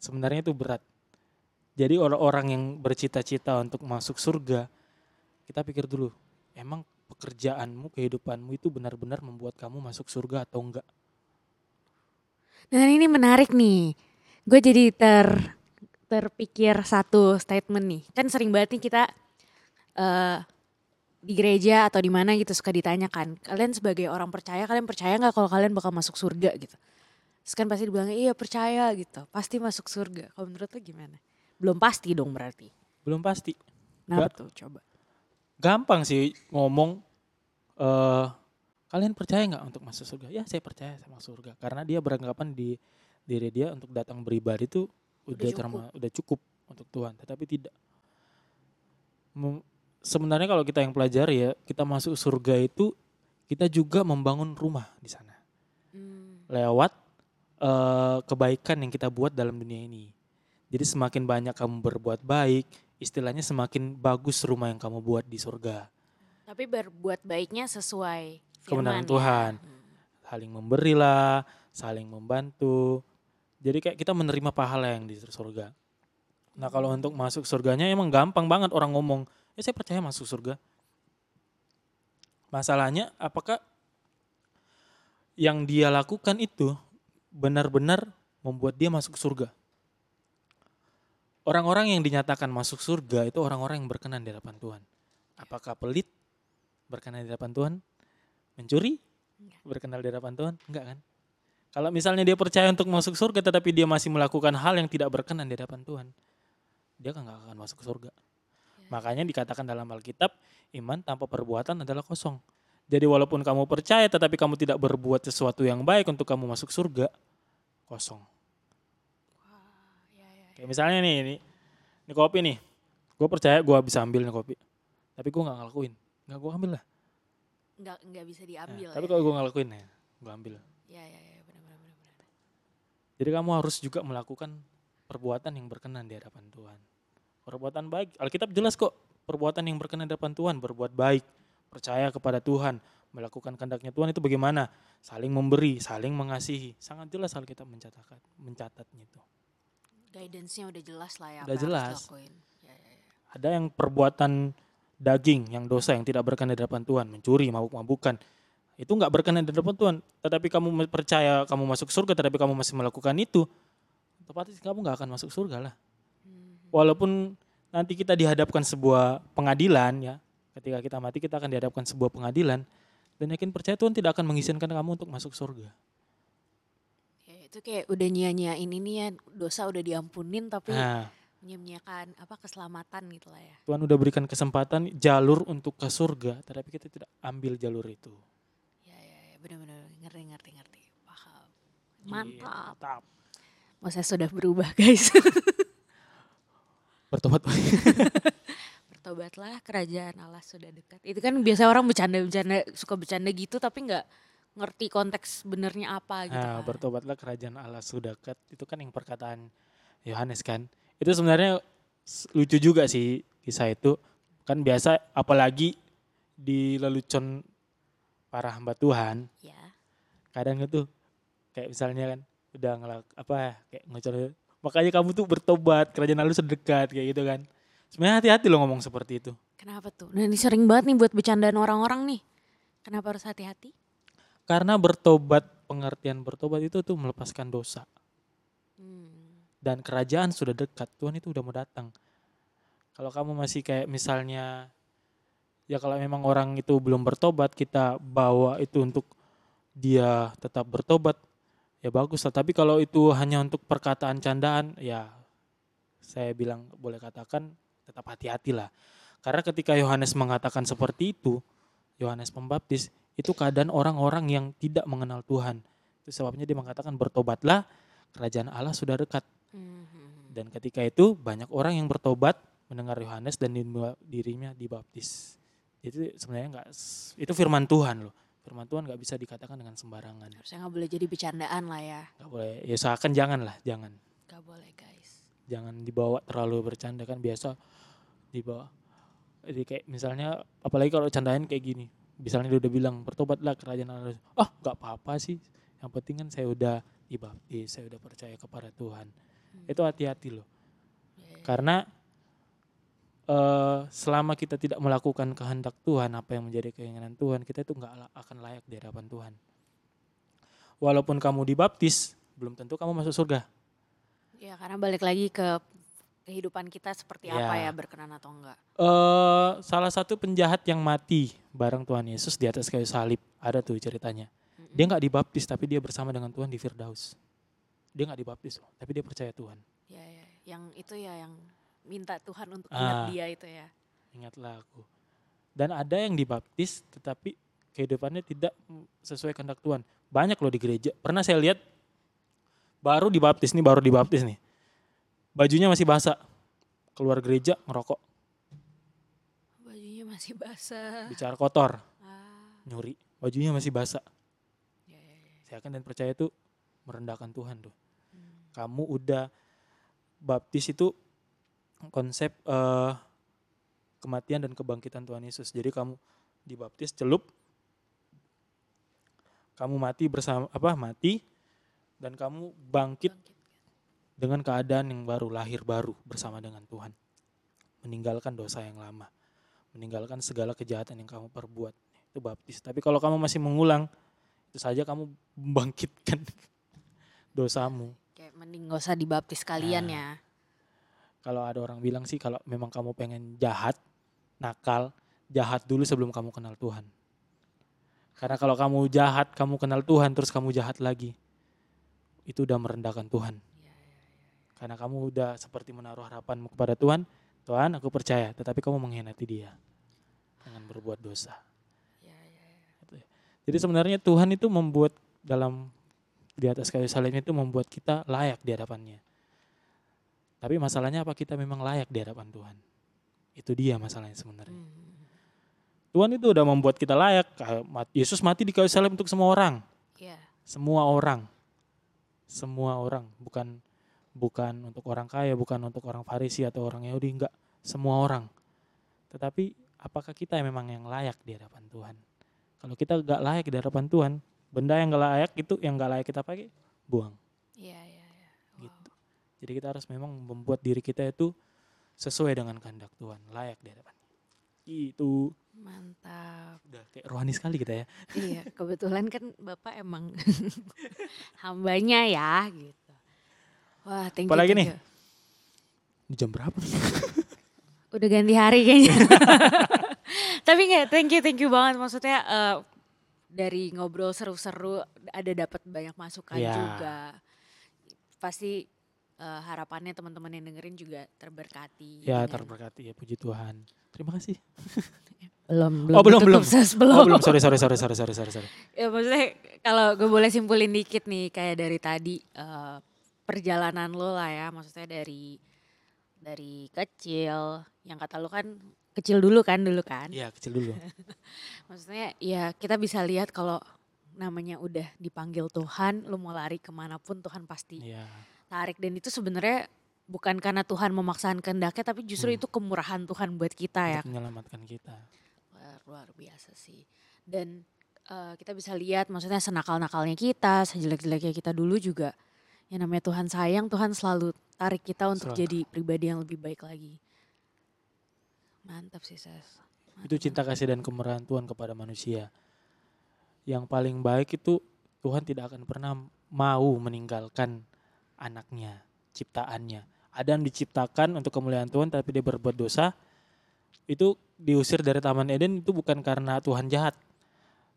Sebenarnya itu berat. Jadi orang-orang yang bercita-cita untuk masuk surga, kita pikir dulu, emang pekerjaanmu, kehidupanmu itu benar-benar membuat kamu masuk surga atau enggak? Nah ini menarik nih. Gue jadi ter terpikir satu statement nih. Kan sering banget nih kita eh di gereja atau di mana gitu suka ditanyakan. Kalian sebagai orang percaya, kalian percaya nggak kalau kalian bakal masuk surga gitu? Terus kan pasti dibilang iya percaya gitu. Pasti masuk surga. Kalau menurut lo gimana? Belum pasti dong berarti. Belum pasti. Nggak. tuh coba? Gampang sih ngomong, eh kalian percaya nggak untuk masuk surga? Ya saya percaya sama surga. Karena dia beranggapan di diri dia untuk datang beribadah itu udah, Udah terma- udah cukup untuk Tuhan. Tetapi tidak. Mem- sebenarnya kalau kita yang pelajari ya, kita masuk surga itu kita juga membangun rumah di sana Hmm. lewat eh, kebaikan yang kita buat dalam dunia ini. Jadi semakin banyak kamu berbuat baik, istilahnya semakin bagus rumah yang kamu buat di surga. Tapi berbuat baiknya sesuai Kebenaran firman ya. Tuhan. Hmm. Saling memberilah, saling membantu. Jadi kayak kita menerima pahala yang di surga. Nah kalau untuk masuk surganya emang gampang banget orang ngomong, ya saya percaya masuk surga. Masalahnya apakah yang dia lakukan itu benar-benar membuat dia masuk surga? Orang-orang yang dinyatakan masuk surga itu orang-orang yang berkenan di hadapan Tuhan. Apakah pelit berkenan di hadapan Tuhan? Mencuri berkenan di hadapan Tuhan? Enggak kan? Kalau misalnya dia percaya untuk masuk surga tetapi dia masih melakukan hal yang tidak berkenan di hadapan Tuhan, dia kan nggak akan masuk surga. Makanya dikatakan dalam Alkitab, iman tanpa perbuatan adalah kosong. Jadi walaupun kamu percaya tetapi kamu tidak berbuat sesuatu yang baik untuk kamu masuk surga, kosong. Kayak misalnya nih, ini, ini kopi nih, gue percaya gue bisa ambil nih kopi, tapi gue nggak ngelakuin, nggak gue ambil lah. Nggak nggak bisa Nah, diambil. tapi ya. kalau gue ngelakuin ya, gue ambil. Ya ya ya benar-benar. benar. Jadi kamu harus juga melakukan perbuatan yang berkenan di hadapan Tuhan. Perbuatan baik, Alkitab jelas kok. Perbuatan yang berkenan di hadapan Tuhan, berbuat baik, percaya kepada Tuhan, melakukan kehendaknya Tuhan itu bagaimana? Saling memberi, saling mengasihi. Sangat jelas Alkitab mencatatkan, mencatatnya itu. Guidance-nya udah jelas lah ya. Udah jelas. Ya, ya, ya. Ada yang perbuatan daging, yang dosa, yang tidak berkenan di hadapan Tuhan, mencuri, mabuk-mabukan. Itu nggak berkenan di hadapan Tuhan. Tetapi kamu percaya kamu masuk surga, tetapi kamu masih melakukan itu, otomatis kamu nggak akan masuk surga lah. Hmm. walaupun nanti kita dihadapkan sebuah pengadilan ya ketika kita mati kita akan dihadapkan sebuah pengadilan dan yakin percaya Tuhan tidak akan mengizinkan kamu untuk masuk surga itu kayak udah nyia-nyiain ini ya dosa udah diampunin tapi nah menyia-nyiakan apa keselamatan gitu lah ya. Tuhan udah berikan kesempatan jalur untuk ke surga tetapi kita tidak ambil jalur itu Ya ya, ya benar-benar ngerti ngerti ngerti paham. Iya, Mantap. mantap Masa sudah berubah guys. bertobat Bertobatlah kerajaan Allah sudah dekat. Itu kan biasa orang bercanda-bercanda suka bercanda gitu tapi nggak ngerti konteks benernya apa gitu nah kan. bertobatlah kerajaan Allah sudah dekat itu kan yang perkataan Yohanes kan itu sebenarnya lucu juga sih kisah itu kan biasa apalagi di lelucon para hamba Tuhan Ya. kadang itu kayak misalnya kan udah ngelak apa ya, kayak ngecor makanya kamu tuh bertobat kerajaan Allah sudah dekat kayak gitu kan sebenarnya hati-hati lo ngomong seperti itu Kenapa tuh? Nah ini sering banget nih buat bercandaan orang-orang nih. Kenapa harus hati-hati? Karena bertobat pengertian bertobat itu tuh melepaskan dosa. Hmm. dan kerajaan sudah dekat Tuhan itu udah mau datang. Kalau kamu masih kayak misalnya ya kalau memang orang itu belum bertobat kita bawa itu untuk dia tetap bertobat ya bagus lah. Tapi kalau itu hanya untuk perkataan candaan ya saya bilang boleh katakan tetap hati-hati lah. Karena ketika Yohanes mengatakan seperti itu Yohanes Pembaptis itu keadaan orang-orang yang tidak mengenal Tuhan itu sebabnya dia mengatakan bertobatlah kerajaan Allah sudah dekat Mhm. dan ketika itu banyak orang yang bertobat mendengar Yohanes dan di- dirinya dibaptis. Itu sebenarnya enggak itu firman Tuhan loh. Firman Tuhan nggak bisa dikatakan dengan sembarangan. Harusnya nggak boleh jadi bercandaan lah ya. Nggak boleh. Ya usahakan jangan lah, jangan. Gak boleh guys. Jangan dibawa terlalu bercanda kan biasa dibawa. Jadi kayak misalnya apalagi kalau candain kayak gini. Misalnya dia udah bilang bertobatlah kerajaan Allah. Oh nggak apa-apa sih. Yang penting kan saya udah dibaptis, saya udah percaya kepada Tuhan. Itu hati-hati loh. Ya, ya. Karena eh selama kita tidak melakukan kehendak Tuhan, apa yang menjadi keinginan Tuhan, kita itu nggak akan layak di hadapan Tuhan. Walaupun kamu dibaptis, belum tentu kamu masuk surga. Ya karena balik lagi ke kehidupan kita seperti apa Ya. ya berkenan atau enggak. eh salah satu penjahat yang mati bareng Tuhan Yesus di atas kayu salib, ada tuh ceritanya. Dia nggak dibaptis, tapi dia bersama dengan Tuhan di Firdaus. Dia nggak dibaptis, loh, tapi dia percaya Tuhan. Ya, ya, yang itu ya yang minta Tuhan untuk Ah. ingat dia itu ya. Ingatlah aku. Dan ada yang dibaptis, tetapi kehidupannya tidak sesuai kehendak Tuhan. Banyak loh di gereja. Pernah saya lihat baru dibaptis nih, baru dibaptis nih. Bajunya masih basah. Keluar gereja ngerokok, Bajunya masih basah. bicara kotor, Ah, nyuri. Bajunya masih basah. ya, ya, ya. Saya yakin dan percaya itu merendahkan Tuhan tuh. Hmm. Kamu udah baptis itu konsep eh, kematian dan kebangkitan Tuhan Yesus. Jadi kamu dibaptis celup, kamu mati bersama apa mati dan kamu bangkit Bangkit. Dengan keadaan yang baru lahir baru bersama dengan Tuhan. Meninggalkan dosa yang lama, meninggalkan segala kejahatan yang kamu perbuat. Itu baptis. Tapi kalau kamu masih mengulang, itu saja kamu membangkitkan dosamu. Kayak mending gak usah dibaptis kalian Nah. ya. Kalau ada orang bilang sih kalau memang kamu pengen jahat, nakal, jahat dulu sebelum kamu kenal Tuhan. Karena kalau kamu jahat, kamu kenal Tuhan, terus kamu jahat lagi, itu udah merendahkan Tuhan. Karena kamu udah seperti menaruh harapanmu kepada Tuhan, Tuhan aku percaya, tetapi kamu mengkhianati dia dengan berbuat dosa. Ya, ya, ya. Jadi sebenarnya Tuhan itu membuat dalam di atas kayu salib itu membuat kita layak di hadapannya. Tapi masalahnya apa kita memang layak di hadapan Tuhan? Itu dia masalahnya sebenarnya. Hmm. Tuhan itu udah membuat kita layak. Yesus mati di kayu salib untuk semua orang, Ya, semua orang, semua orang, bukan bukan untuk orang kaya, bukan untuk orang Farisi atau orang Yahudi, enggak, semua orang. Tetapi apakah kita yang memang yang layak di hadapan Tuhan? Kalau kita enggak layak di hadapan Tuhan, benda yang enggak layak itu yang enggak layak kita pakai, buang. ya, ya, ya. Wow. Gitu. Jadi kita harus memang membuat diri kita itu sesuai dengan kehendak Tuhan, layak di hadapan. Itu Mantap. udah kayak rohani sekali kita ya. iya, kebetulan kan Bapak emang hambanya ya gitu. Wah, thank you. Apalagi thank nih? you. Ini jam berapa nih? Udah ganti hari kayaknya. Tapi nggak, thank you, thank you banget. Maksudnya eh, dari ngobrol seru-seru ada dapat banyak masukan Iya. juga. Pasti eh, harapannya teman-teman yang dengerin juga terberkati. Ya dengan- terberkati ya puji Tuhan. Terima kasih. Belum, Oh, belum, belum. Ses, belum. Oh belum, sorry, sorry, sorry, sorry, sorry, sorry, sorry. Ya maksudnya kalau gue boleh simpulin dikit nih kayak dari tadi eh, perjalanan lo lah ya, maksudnya dari dari kecil, yang kata lo kan kecil dulu kan dulu kan. Iya kecil dulu. Maksudnya ya kita bisa lihat kalau namanya udah dipanggil Tuhan, lo mau lari ke mana pun Tuhan pasti Iya. tarik dan itu sebenarnya bukan karena Tuhan memaksakan kehendaknya, tapi justru Hmm. itu kemurahan Tuhan buat kita ya. Untuk menyelamatkan kita. Wah, luar biasa sih. Dan eh, kita bisa lihat maksudnya senakal-nakalnya kita, sejelek-jeleknya kita dulu juga. Yang namanya Tuhan sayang, Tuhan selalu tarik kita untuk Selalu. jadi pribadi yang lebih baik lagi. Mantap sih, Ses. Itu cinta kasih dan kemurahan Tuhan kepada manusia. Yang paling baik itu Tuhan tidak akan pernah mau meninggalkan anaknya, ciptaannya. Ada yang diciptakan untuk kemuliaan Tuhan tapi dia berbuat dosa, itu diusir dari Taman Eden itu bukan karena Tuhan jahat.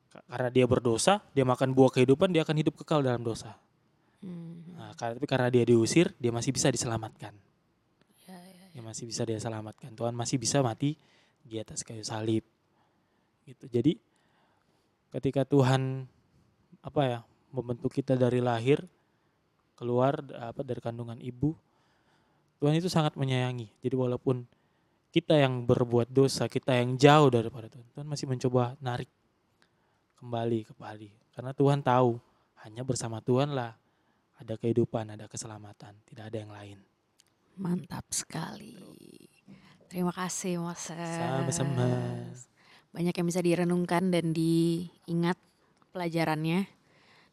Ka- Karena dia berdosa, dia makan buah kehidupan, dia akan hidup kekal dalam dosa. Hmm. Karena, tapi karena dia diusir, dia masih bisa diselamatkan. Ya, ya. Dia masih bisa dia selamatkan. Tuhan masih bisa mati di atas kayu salib. Gitu. Jadi ketika Tuhan apa ya membentuk kita dari lahir keluar apa dari kandungan ibu, Tuhan itu sangat menyayangi. Jadi walaupun kita yang berbuat dosa, kita yang jauh daripada Tuhan, Tuhan masih mencoba narik kembali kembali. Karena Tuhan tahu hanya bersama Tuhanlah ada kehidupan, ada keselamatan, tidak ada yang lain. Mantap sekali. Terima kasih Moses. Sama-sama. Banyak yang bisa direnungkan dan diingat pelajarannya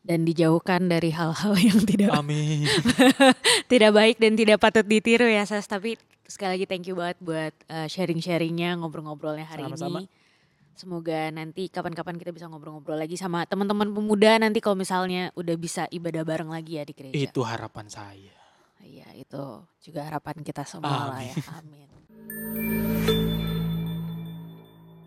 dan dijauhkan dari hal-hal yang tidak Amin. tidak baik dan tidak patut ditiru ya Sas. Tapi sekali lagi thank you banget buat uh, sharing-sharingnya, ngobrol-ngobrolnya hari Sama-sama. ini. Semoga nanti kapan-kapan kita bisa ngobrol-ngobrol lagi sama teman-teman pemuda nanti kalau misalnya udah bisa ibadah bareng lagi ya di gereja. Itu harapan saya. Iya itu juga harapan kita semua lah ya. Amin.